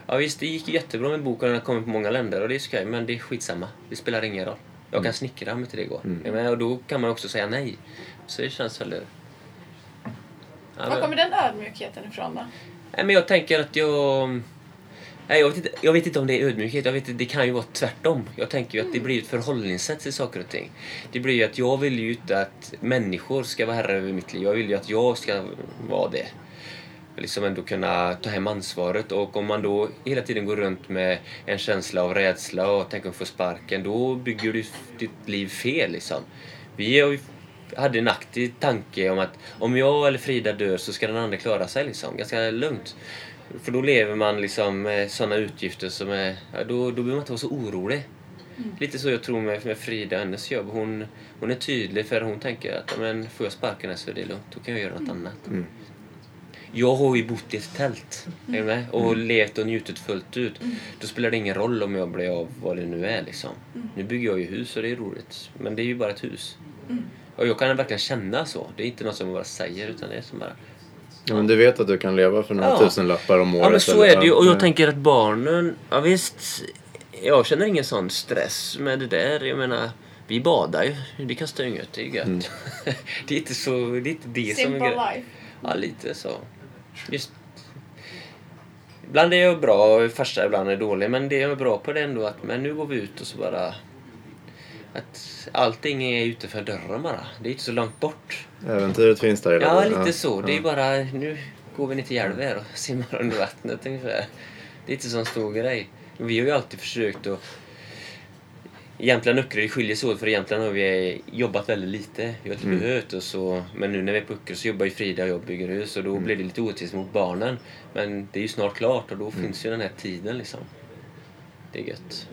Ja visst, det gick jättebra med boken. Den har kommit på många länder och det är skoj, men det är skitsamma. Det spelar ingen roll. Jag kan snickra om inte det går. Mm. Och då kan man också säga nej. Så det känns väldigt... Ja, Var kommer den ödmjukheten ifrån då? Nej, men jag tänker att jag... Nej, jag, vet inte, jag vet inte om det är ödmjukhet. Jag vet, inte, det kan ju vara tvärtom. Jag tänker ju att det blir ett förhållningssätt till saker och ting. Det blir ju att jag vill ju inte att människor ska vara herre över mitt liv. Jag vill ju att jag ska vara det. Liksom ändå kunna ta hem ansvaret. Och om man då hela tiden går runt med en känsla av rädsla och tänker att få sparken, då bygger du ditt liv fel liksom. Vi hade en aktiv tanke om att om jag eller Frida dör så ska den andra klara sig liksom. Ganska lugnt. För då lever man liksom med sådana utgifter som är... Ja, då, då behöver man inte vara så orolig. Lite så jag tror med, med Frida hennes jobb. Hon, hon är tydlig för hon tänker att ja, men, får jag sparken här så är det lugnt. Då kan jag göra något annat. Mm. Jag har ju bott i ett tält är du med? och levt och njutit fullt ut. Då spelar det ingen roll om jag blir av vad det nu är. Liksom. Nu bygger jag ju hus och det är roligt. Men det är ju bara ett hus. Och jag kan verkligen känna så. Det är inte något som jag bara säger utan det är som bara... Ja, men du vet att du kan leva för några Ja. tusen lappar om året? Ja men så eller? är det ju. Och jag Ja. tänker att barnen, ja visst. Jag känner ingen sån stress med det där. Jag menar, vi badar ju. Det kastar ju inget. Det är gött. Mm. det är inte så, det är inte det som är Simple grejen. life. Ja, lite så. Just. Ibland är jag bra och farsa ibland är dålig. Men det jag är bra på det är ändå att men nu går vi ut och så bara... Att allting är utanför dörren bara. Det är inte så långt bort. Äventyret finns där hela Ja, lite så. Det är Ja. bara, nu går vi ner till här och simmar under vattnet ungefär. Det är inte så stor grej. Vi har ju alltid försökt att... Jämtland och Öckerö skiljer sig åt för egentligen har vi jobbat väldigt lite. Vi har inte Mm. behövt och så. Men nu när vi är på Öckerö så jobbar ju Frida och jag bygger hus och då Mm. blir det lite orättvist mot barnen. Men det är ju snart klart och då Mm. finns ju den här tiden liksom. Det är gött.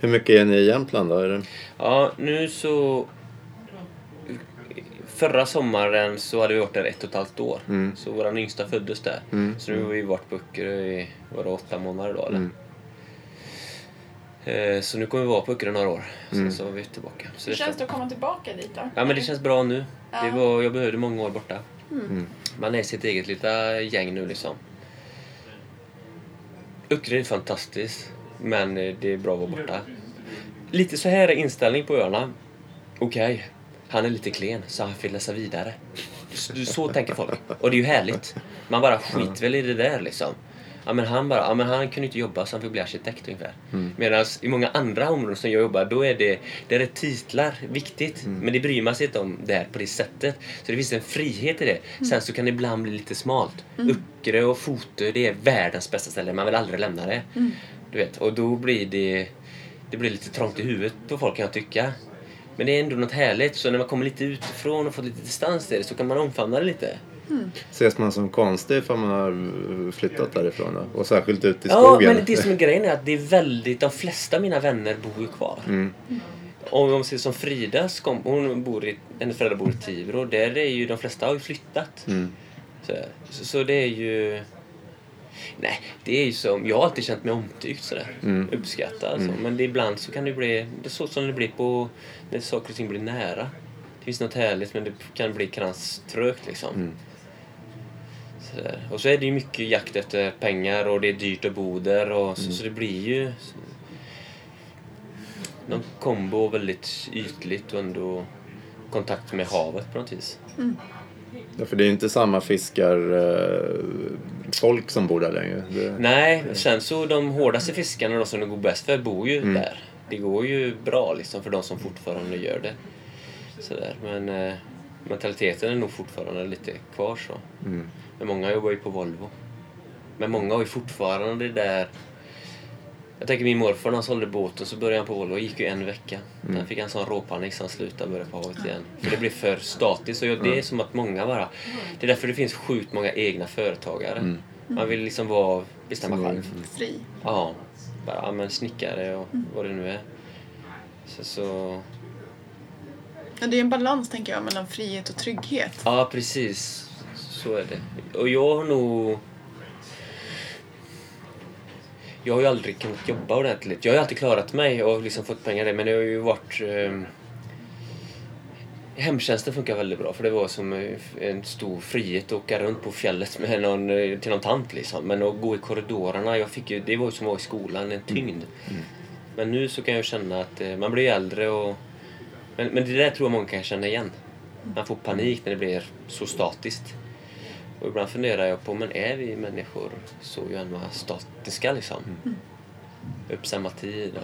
Hur mycket är ni i Jämtland då? Är det... Ja, nu så... Förra sommaren så hade vi varit där ett och ett halvt år. Mm. Så vår yngsta föddes där. Mm. Så nu har vi varit på Öckerö i det åtta månader då eller? Mm. Eh, Så nu kommer vi vara på Öckerö några år. Sen Mm. så är vi tillbaka. Så Hur det känns det att komma tillbaka dit då? Ja men det känns bra nu. Ja. Det var, jag behövde många år borta. Mm. Man är sitt eget lilla gäng nu liksom. Öckerö är fantastiskt. Men eh, det är bra att vara borta. Lite så här är inställning på öarna. Okej, han är lite klen så han får läsa vidare. Så, så tänker folk. Och det är ju härligt. Man bara skiter väl i det där liksom. Ja men han bara, ja men han kunde inte jobba så han fick bli arkitekt ungefär. Mm. Medan i många andra områden som jag jobbar, då är det, där är titlar viktigt. Mm. Men det bryr man sig inte om där på det sättet. Så det finns en frihet i det. Sen så kan det ibland bli lite smalt. Öckerö och Fotö, det är världens bästa ställe. Man vill aldrig lämna det. Du vet, och då blir det, det blir lite trångt i huvudet på folk kan jag tycka. Men det är ändå något härligt. Så när man kommer lite utifrån och får lite distans till det så kan man omfamna det lite. Ses man som konstig ifall man har flyttat därifrån då? Och särskilt ut i Ja, skogen? men det som är grejen är att det är väldigt, de flesta mina vänner bor ju kvar. Mm. Om man ser som Fridas kom, hon bor i, hennes föräldrar bor i Tibro. Där är ju de flesta har ju flyttat. Mm. Så, så, så det är ju... Nej, det är ju som... Jag har alltid känt mig omtyckt sådär. Mm. Uppskattad alltså. Men det, ibland så kan det bli... Det är så som det blir på... När saker och ting blir nära. Det finns något härligt men det kan bli krans trögt liksom. Mm. Sådär. Och så är det ju mycket jakt efter pengar och det är dyrt att bo där och så, Mm. så det blir ju någon kombo väldigt ytligt och ändå kontakt med havet på något vis. Ja, för det är ju inte samma fiskar eh, folk som bor där längre. Det, Nej, sen så de hårdaste fiskarna då som det går bäst för bor ju Mm. där. Det går ju bra liksom för de som fortfarande gör det. Sådär. Men eh, mentaliteten är nog fortfarande lite kvar så. Mm. Men många jobbar ju på Volvo. Men många har ju fortfarande det där... Jag tänker min morfar när han sålde båten så började han på Volvo och gick ju en vecka. Mm. Sen fick han sån råpanik så han slutade börja på havet igen. För det blev för statiskt. Och det är som att många bara... Det är därför det finns sjukt många egna företagare. Mm. Man vill liksom vara, bestämma själv. Fri. Ja, bara ja, men snickare och vad det nu är. Så, så, Ja, det är en balans tänker jag mellan frihet och trygghet. ja, precis. Så är det. Och jag har nog... Jag har ju aldrig kunnat jobba ordentligt. Jag har alltid klarat mig och liksom fått pengar där, men det har ju varit... Eh, hemtjänsten funkar väldigt bra för det var som eh, en stor frihet att åka runt på fjället med någon, eh, till någon tant liksom. Men att gå i korridorerna, jag fick ju, det var ju som att vara i skolan, en tyngd. Men nu så kan jag känna att eh, man blir äldre och... Men, men det där tror jag många kan känna igen. Man får panik när det blir så statiskt. Och ibland funderar jag på, men är vi människor så gärna statiska liksom? Upp samma tid och...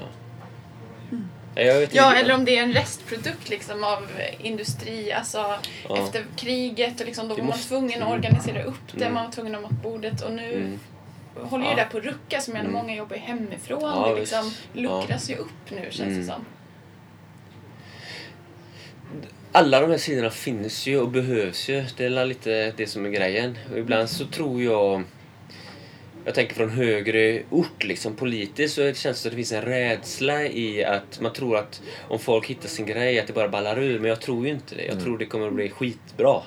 Ja, Jag vet inte. Ja, eller om det är en restprodukt liksom av industri, alltså Ja. efter kriget och liksom, då Det var man måste- tvungen att mm. organisera upp det, Mm. man var tvungen att ha matbordet och nu Mm. håller ju Ja. det där på att ruckas. Jag menar, Mm. många jobbar ju hemifrån, Ja, det liksom luckras ju upp nu känns Mm. det som. Alla de här sidorna finns ju och behövs ju. Det är lite det som är grejen. Och ibland så tror jag... Jag tänker från högre ort, liksom politiskt, så känns det som att det finns en rädsla i att man tror att om folk hittar sin grej, att det bara ballar ur. Men jag tror ju inte det. Jag tror det kommer att bli skitbra.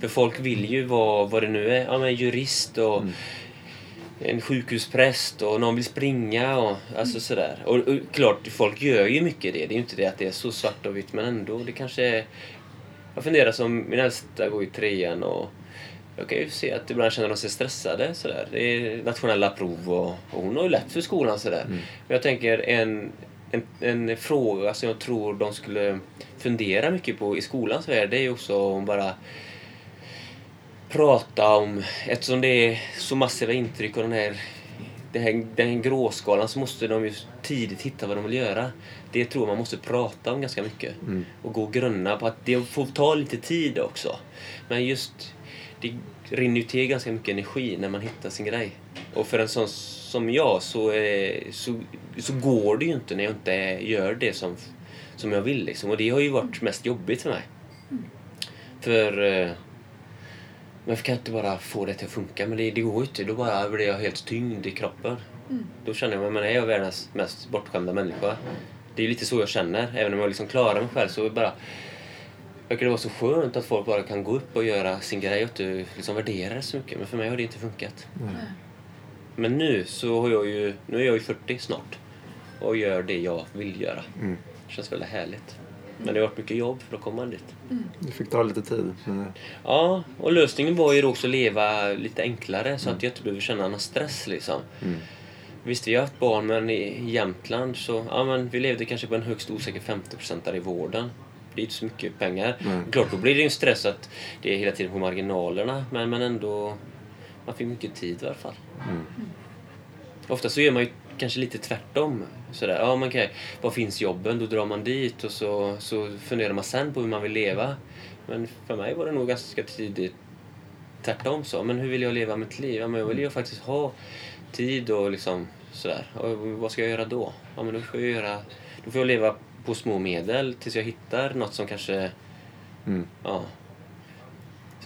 För folk vill ju vara, vad det nu är, ja, men jurist och en sjukhuspräst och någon vill springa och alltså sådär. Och, och klart, folk gör ju mycket det. Det är ju inte det att det är så svart och vitt men ändå. Det kanske är... Jag funderar som min äldsta går i trean och jag kan ju se att ibland känner de sig stressade sådär. Det är nationella prov och, och hon har ju lätt för skolan sådär. Men jag tänker en, en, en fråga som jag tror de skulle fundera mycket på i skolans värld det är ju också om bara prata om, eftersom det är så massiva intryck och den här, den här, den här gråskalan så måste de ju tidigt hitta vad de vill göra. Det tror jag man måste prata om ganska mycket. Och gå och grunna på att det får ta lite tid också. Men just, det rinner ju till ganska mycket energi när man hittar sin grej. Och för en sån som jag så, eh, så, så går det ju inte när jag inte gör det som, som jag vill. Liksom. Och det har ju varit mest jobbigt för mig. För eh, men jag kan inte bara få det till att funka. Men det, det går ju inte. Då bara blir jag helt tyngd i kroppen. Då känner jag mig, men är jag världens mest bortskämda människa? Det är lite så jag känner. Även om jag liksom klarar mig själv så bara... Verkar det vara så skönt att folk bara kan gå upp och göra sin grej och inte liksom värdera det så mycket. Men för mig har det inte funkat. Men nu så har jag ju... Nu är jag ju 40 snart. Och gör det jag vill göra. Mm. Det känns väldigt härligt. Men det har varit mycket jobb för att komma dit. Det fick ta lite tid. Men, Ja, och lösningen var ju också att leva lite enklare så att jag inte behöver känna någon stress liksom. mm. Visst, vi har haft barn men i Jämtland så, ja men vi levde kanske på en högst osäker 50% i vården. Det är inte så mycket pengar. Nej. Klart, då blir det ju stress att det är hela tiden på marginalerna men, men ändå, man fick mycket tid i alla fall. Mm. Ofta så gör man ju kanske lite tvärtom. Sådär, ja men okej, var finns jobben? Då drar man dit och så, så funderar man sen på hur man vill leva. Men för mig var det nog ganska tidigt tvärtom så. Men hur vill jag leva mitt liv? Ja, men jag vill ju faktiskt ha tid och liksom sådär. Och vad ska jag göra då? Ja men då får jag göra... Då får jag leva på små medel tills jag hittar något som kanske... Mm. Ja.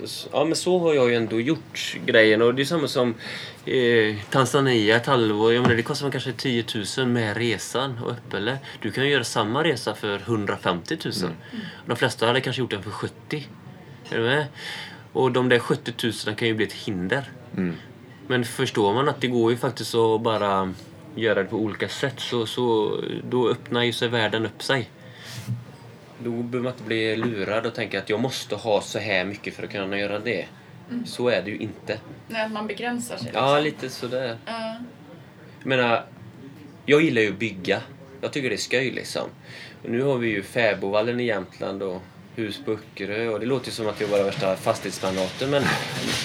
Så- ja men så har jag ju ändå gjort grejen och det är samma som eh, Tanzania ett halvår. Jag menar, det kostar kanske 10 000 med resan och uppehälle. Du kan ju göra samma resa för 150 000. De flesta hade kanske gjort den för 70. Är du med? Och de där 70 000 kan ju bli ett hinder. Mm. Men förstår man att det går ju faktiskt att bara göra det på olika sätt så, så då öppnar ju sig världen upp sig. Då behöver man inte bli lurad och tänka att jag måste ha så här mycket för att kunna göra det. Så är det ju inte. Nej, att man begränsar sig. Ja, liksom. lite sådär. Ja. Jag menar, jag gillar ju att bygga. Jag tycker det är skoj liksom. Och nu har vi ju Fäbodvallen i Jämtland och hus på Öckerö och det låter ju som att jag bara är värsta fastighetsmagnaten men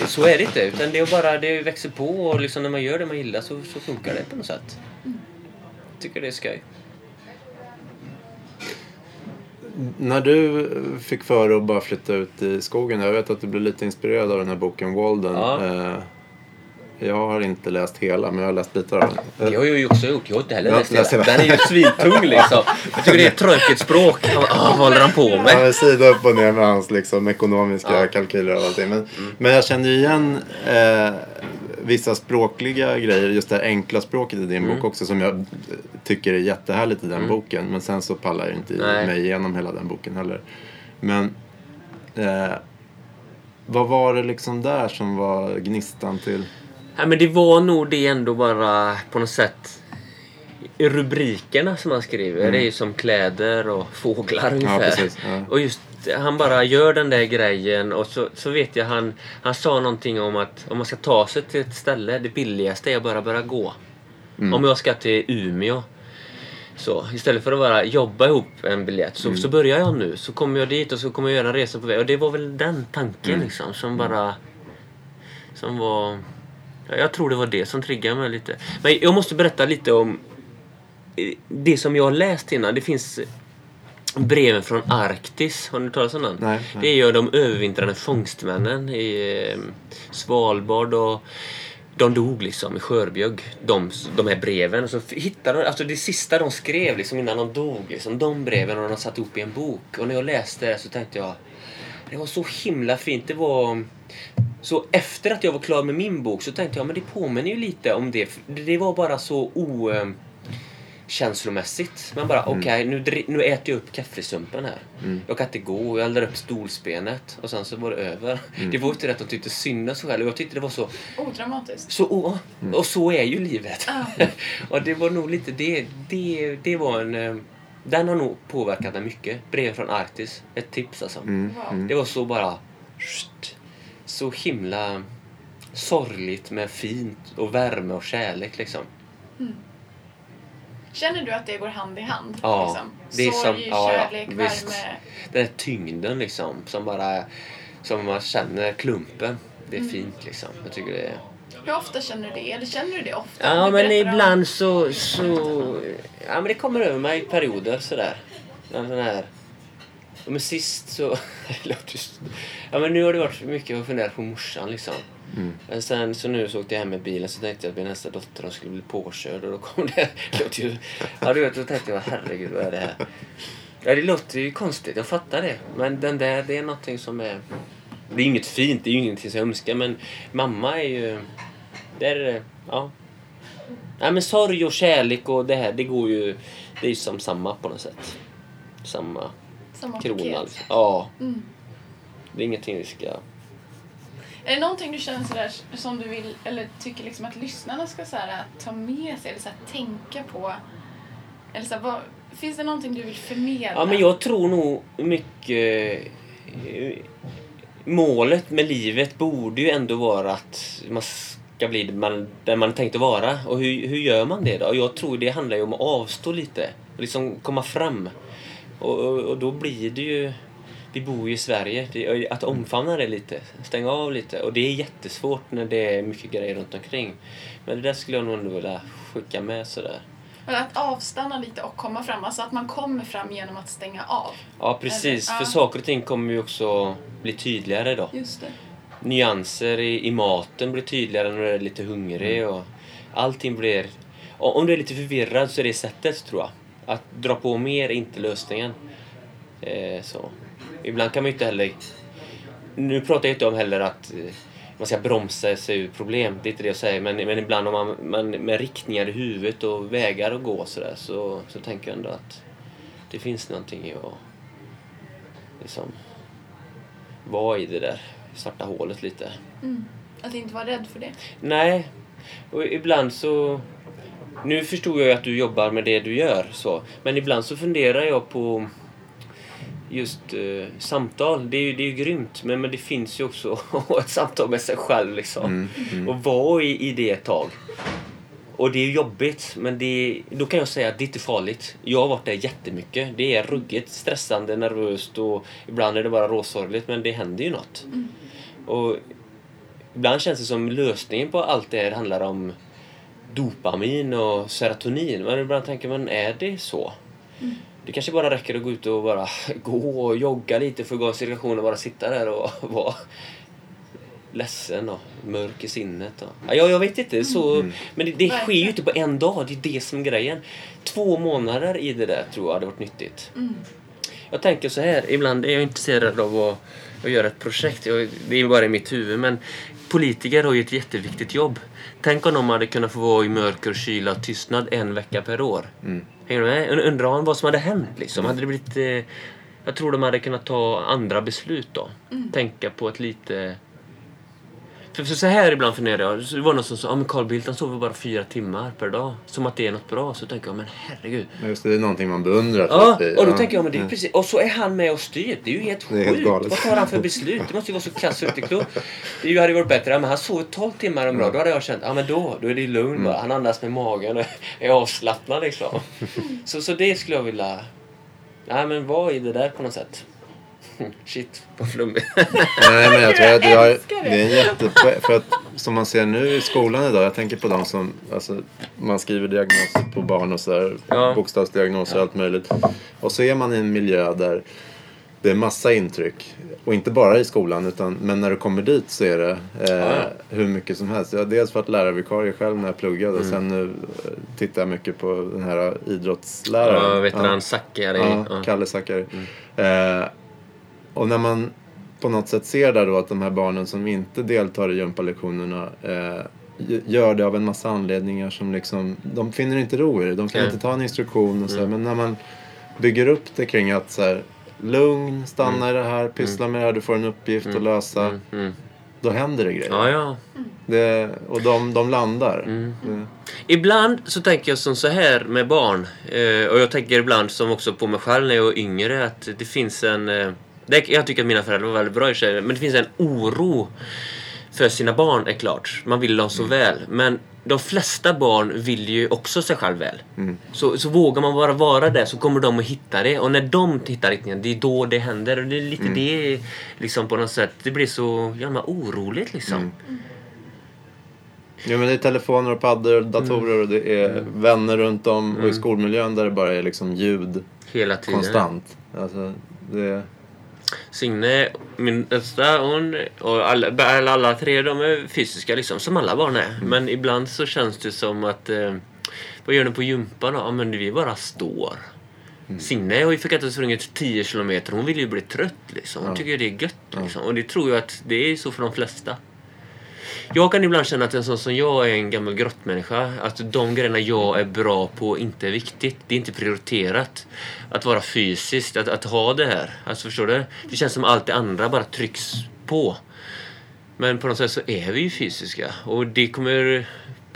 så är det inte. Utan det är bara, det växer på och liksom när man gör det man gillar så, så funkar det på något sätt. Jag tycker det är skoj. När du fick för att bara flytta ut i skogen. Jag vet att du blev lite inspirerad av den här boken Walden. Ja. Eh, Jag har inte läst hela men jag har läst bitar av den. Det har jag ju också gjort. Jag har inte heller läst läser hela. Den är ju svintung liksom. Jag tycker det är ett tråkigt språk. Ah, vad håller han på Ja, med? men sida upp och ner med hans liksom, ekonomiska Ja. kalkyler och allting. Men, men jag kände ju igen eh, vissa språkliga grejer, just det här enkla språket i din Mm. bok också som jag tycker är jättehärligt i den boken. Men sen så pallar jag inte Nej. mig igenom hela den boken heller. Men eh, vad var det liksom där som var gnistan till? Nej, men det var nog det ändå bara på något sätt rubrikerna som han skriver. Det är ju som kläder och fåglar ungefär. precis, ja. Och just han bara gör den där grejen och så, så vet jag han, han sa någonting om att om man ska ta sig till ett ställe, det billigaste är att bara börja gå. Om jag ska till Umeå så istället för att bara jobba ihop en biljett så, så börjar jag nu. Så kommer jag dit och så kommer jag göra en resa på väg. Och det var väl den tanken liksom som bara... Som var... Ja, Jag tror det var det som triggade mig lite. Men jag måste berätta lite om eh, det som jag har läst innan. Det finns breven från Arktis. Har ni hört talas om den? Nej, nej. Det är ju de övervintrande fångstmännen i eh, Svalbard och de dog liksom i Skörbjugg. De, de här breven. Så hittade de, alltså det sista de skrev liksom innan de dog. Liksom, de breven har de satt ihop i en bok. Och när jag läste det så tänkte jag det var så himla fint. Det var... Så efter att jag var klar med min bok så tänkte jag men det påminner ju lite om det. Det var bara så o... eh, känslomässigt. Man bara okej nu, dri- nu äter jag upp kaffesumpen här. Jag kan inte gå, jag eldar upp stolsbenet och sen så var det över. Det var inte rätt att de tyckte synd om sig själv. Jag tyckte det var så Odramatiskt. så, och, och så är ju livet. och det var nog lite det. Det, det var en... eh, Den har nog påverkat mig mycket. Brev från Arktis. Ett tips alltså. Wow. Det var så bara... Så himla sorgligt men fint och värme och kärlek liksom. Känner du att det går hand i hand? Ja, liksom? det är Sorg, som- ja, ja, kärlek, visst. värme. Den här tyngden liksom som bara... Som man känner klumpen. Det är fint liksom. Jag tycker det är... Hur ofta känner du det? Eller känner du det ofta? Ja, men berättar om- ibland så, så... Ja, men det kommer över mig i perioder sådär. Den här... Ja, men sist så... ja, men nu har det varit mycket att fundera på morsan liksom. Men sen så nu så åkte jag hem med bilen så tänkte jag att min nästa dotter hon skulle bli påkörd och då kom det... det låter ju... Ja, du vet, då tänkte jag herregud vad är det här? Ja, det låter ju konstigt, jag fattar det. Men den där, det är någonting som är... Det är inget fint, det är ju ingenting som jag önskar men mamma är ju... Det är... Ja. Nej men sorg och kärlek och det här, det går ju... Det är ju som samma på något sätt. Samma Samma krona. Liksom. Ja. Mm. Det är ingenting vi ska... Är det någonting du känner sådär som du vill, eller tycker liksom att lyssnarna ska såhär, äh, ta med sig eller såhär, tänka på? Eller såhär, vad, finns det någonting du vill förmedla? Ja men jag tror nog mycket... Eh, målet med livet borde ju ändå vara att man ska bli den man, där man tänkt att vara. Och hur, hur gör man det då? Jag tror det handlar ju om att avstå lite. Och liksom komma fram. Och, och, och då blir det ju... Vi bor ju i Sverige. Det, att omfamna det lite. Stänga av lite. Och det är jättesvårt när det är mycket grejer runt omkring. Men det där skulle jag nog ändå vilja skicka med sådär. Men att avstanna lite och komma fram, alltså att man kommer fram genom att stänga av. Ja precis, Eller- för ja. saker och ting kommer ju också bli tydligare då. Just det. Nyanser i, i maten blir tydligare när du är lite hungrig och allting blir... och Om du är lite förvirrad så är det sättet tror jag. Att dra på mer är inte lösningen. Eh, så. Ibland kan man ju inte heller... Nu pratar jag inte om heller att eh, man ska bromsa sig ur problem, det är inte det jag säger. Men, men ibland om man, man med riktningar i huvudet och vägar att gå så, där, så, så tänker jag ändå att det finns någonting i att liksom vara i det där svarta hålet lite. Att inte vara rädd för det. Nej. Och ibland så... Nu förstod jag ju att du jobbar med det du gör. så. Men ibland så funderar jag på just eh, samtal. Det är ju det är ju grymt. Men, men det finns ju också ett samtal med sig själv. Liksom. Mm, mm. Och vara i, i det ett tag. Och det är jobbigt, men det, då kan jag säga att det är inte farligt. Jag har varit där jättemycket. Det är ruggigt stressande, nervöst och ibland är det bara råsorgligt, men det händer ju något. Och ibland känns det som lösningen på allt det här handlar om dopamin och serotonin. Men ibland tänker man, är det så? Det kanske bara räcker att gå ut och bara gå och jogga lite, få igång cirkulationen och bara sitta där och vara ledsen och mörk i sinnet. Och... Ja, jag vet inte. Så... Men det, det sker ju inte på en dag. Det är det som är grejen. Två månader i det där tror jag hade varit nyttigt. Jag tänker så här, ibland är jag intresserad av att, att göra ett projekt. Jag, det är bara i mitt huvud. Men politiker har ju ett jätteviktigt jobb. Tänk om de hade kunnat få vara i mörker, kyla och tystnad en vecka per år. Hänger du med? Und- Undrar vad som hade hänt liksom. Hade det blivit... Eh, jag tror de hade kunnat ta andra beslut då. Tänka på ett lite... För, för så här ibland funderar jag. Det var någon som sa att Carl Bildt han sover bara fyra timmar per dag. Som att det är något bra. Så tänker jag, men herregud. Just det, det är någonting man beundrar. Ja, och då ja. tänker jag, men det är precis. Och så är han med och styr. Det är ju helt sjukt. Vad tar han för beslut? Det måste ju vara så kass uteklokt. Det hade ju varit bättre. Ja, men han sover 12 timmar om dagen. Då hade jag känt, ja men då, då är det lugn bara. Han andas med magen och är avslappnad liksom. Så, så det skulle jag vilja... Nej men vad i det där på något sätt. Shit, vad flummigt. Nej, men jag tror att jag, älskar det. är en jättepoäng. För att som man ser nu i skolan idag, jag tänker på de som, alltså, man skriver diagnoser på barn och så där, Ja. bokstavsdiagnoser och allt möjligt. Och så är man i en miljö där det är massa intryck. Och inte bara i skolan, utan, men när du kommer dit så är det eh, Ja, ja. hur mycket som helst. Jag har dels varit lärarvikarie själv när jag pluggade och Mm. sen nu eh, tittar jag mycket på den här idrottsläraren. Ja, veteran Ja. Zackari. Ja, Ja. Kalle Zackari. Eh, och när man på något sätt ser där då att de här barnen som inte deltar i gympalektionerna eh, gör det av en massa anledningar som liksom, de finner inte ro i det. De kan Nej. inte ta en instruktion och så här, Men när man bygger upp det kring att så här, lugn, stanna i det här, pyssla med det här, du får en uppgift att lösa. Mm, mm. Då händer det grejer. Ja, ja. Det, och de, de landar. Mm. Ibland så tänker jag som så här med barn. Eh, och jag tänker ibland som också på mig själv när jag var yngre. Att det finns en... Eh, det, jag tycker att mina föräldrar var väldigt bra i sig. Men det finns en oro för sina barn är klart. Man vill dem så väl. Men de flesta barn vill ju också sig själv väl. Så, så vågar man bara vara där så kommer de att hitta det. Och när de hittar riktningen, det är då det händer. Och det är lite det liksom på något sätt. Det blir så jävla oroligt liksom. Jo men det är telefoner och paddor och datorer och det är vänner runt om och i skolmiljön där det bara är liksom ljud Hela tiden. konstant. Alltså, det, Signe, min äldsta, hon och alla, alla, alla tre de är fysiska liksom, som alla barn är. Men ibland så känns det som att eh, vad gör ni på gympan då? Ja men vi bara står. Signe har ju fick inte sprungit 10 kilometer. Hon vill ju bli trött liksom. Hon Ja. tycker det är gött liksom. Och det tror jag att det är så för de flesta. Jag kan ibland känna att en sån som jag är en gammal grottmänniska. Att de grejerna jag är bra på inte är viktigt. Det är inte prioriterat. Att vara fysiskt, att, att ha det här. Alltså förstår du? Det känns som allt det andra bara trycks på. Men på något sätt så är vi ju fysiska. Och det kommer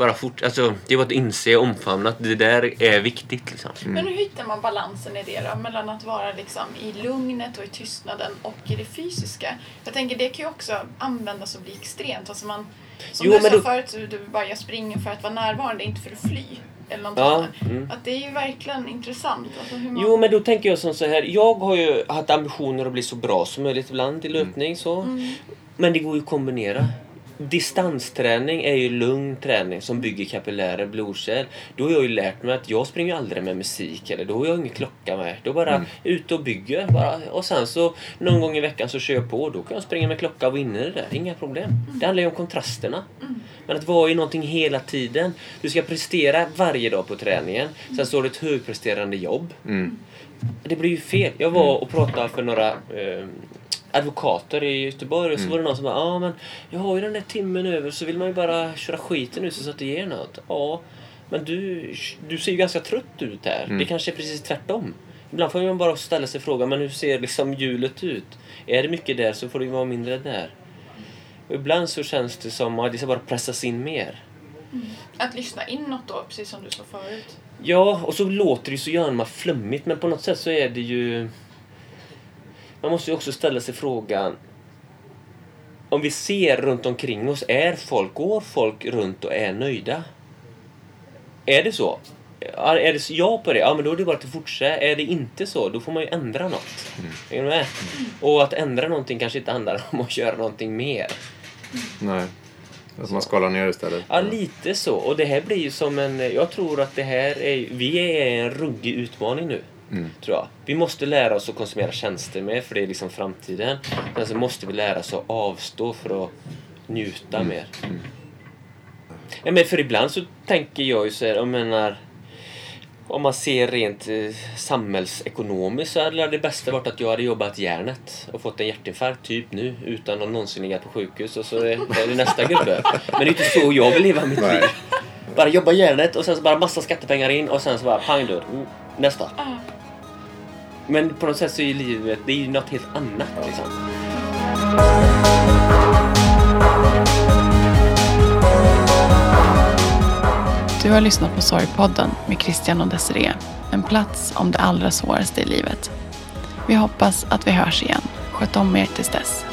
bara fort... Alltså det var att inse och omfamna att det där är viktigt liksom. Men hur hittar man balansen i det då? Mellan att vara liksom i lugnet och i tystnaden och i det fysiska. Jag tänker det kan ju också användas och bli extremt. Alltså man, som Jo, du men sa då- förut, du bara jag springer för att vara närvarande, inte för att fly. Eller Ja, mm. Att det är ju verkligen intressant. Alltså hur man... Jo, men då tänker jag som så här. Jag har ju haft ambitioner att bli så bra som möjligt ibland i löpning. Så. Men det går ju att kombinera. Distansträning är ju lugn träning som bygger kapillärer, blodkärl. Då har jag ju lärt mig att jag springer aldrig med musik eller då har jag ingen klocka med. Då bara ute och bygger. Bara. Och sen så någon gång i veckan så kör jag på. Då kan jag springa med klocka och vinna det där. Inga problem. Det handlar ju om kontrasterna. Men att vara i någonting hela tiden. Du ska prestera varje dag på träningen. Sen så har du ett högpresterande jobb. mm. Det blir ju fel. Jag var och pratade för några eh, advokater i Göteborg och så var det någon som bara ja ah, men jag har ju den där timmen över så vill man ju bara köra skiten ut så att det ger något. Ja, men du, du ser ju ganska trött ut här. Det kanske är precis tvärtom. Ibland får man bara ställa sig frågan men hur ser liksom hjulet ut? Är det mycket där så får det ju vara mindre där. Och ibland så känns det som att det ska bara pressas in mer. Att lyssna inåt då, precis som du sa förut. Ja, och så låter det så gärna flummigt men på något sätt så är det ju... Man måste ju också ställa sig frågan om vi ser runt omkring oss, är folk, går folk runt och är nöjda? Är det så? Ja, Är det ja på det, ja men då är det bara att fortsätta. Är det inte så, då får man ju ändra något. Är du med? Och att ändra någonting kanske inte handlar om att göra någonting mer. Nej. Att man skalar ner istället. Ja, lite så. Och det här blir ju som en... Jag tror att det här är... Vi är i en ruggig utmaning nu. Mm. Tror jag. Vi måste lära oss att konsumera tjänster med, för det är liksom framtiden. Sen så måste vi lära oss att avstå för att njuta mer. Ja, men för ibland så tänker jag ju så här, jag menar... Om man ser rent eh, samhällsekonomiskt så hade det bästa varit att jag hade jobbat järnet och fått en hjärtinfarkt typ nu utan att någonsin ligga på sjukhus och så är det nästa gubbe. Men det är inte så jag vill leva mitt Nej. liv. Bara jobba järnet och sen så bara massa skattepengar in och sen så bara pang dörr. Mm, Nästa. Men på något sätt så är ju livet, det är ju något helt annat liksom. Du har lyssnat på Sorgpodden med Christian och Desiree. En plats om det allra svåraste i livet. Vi hoppas att vi hörs igen. Sköt om er tills dess.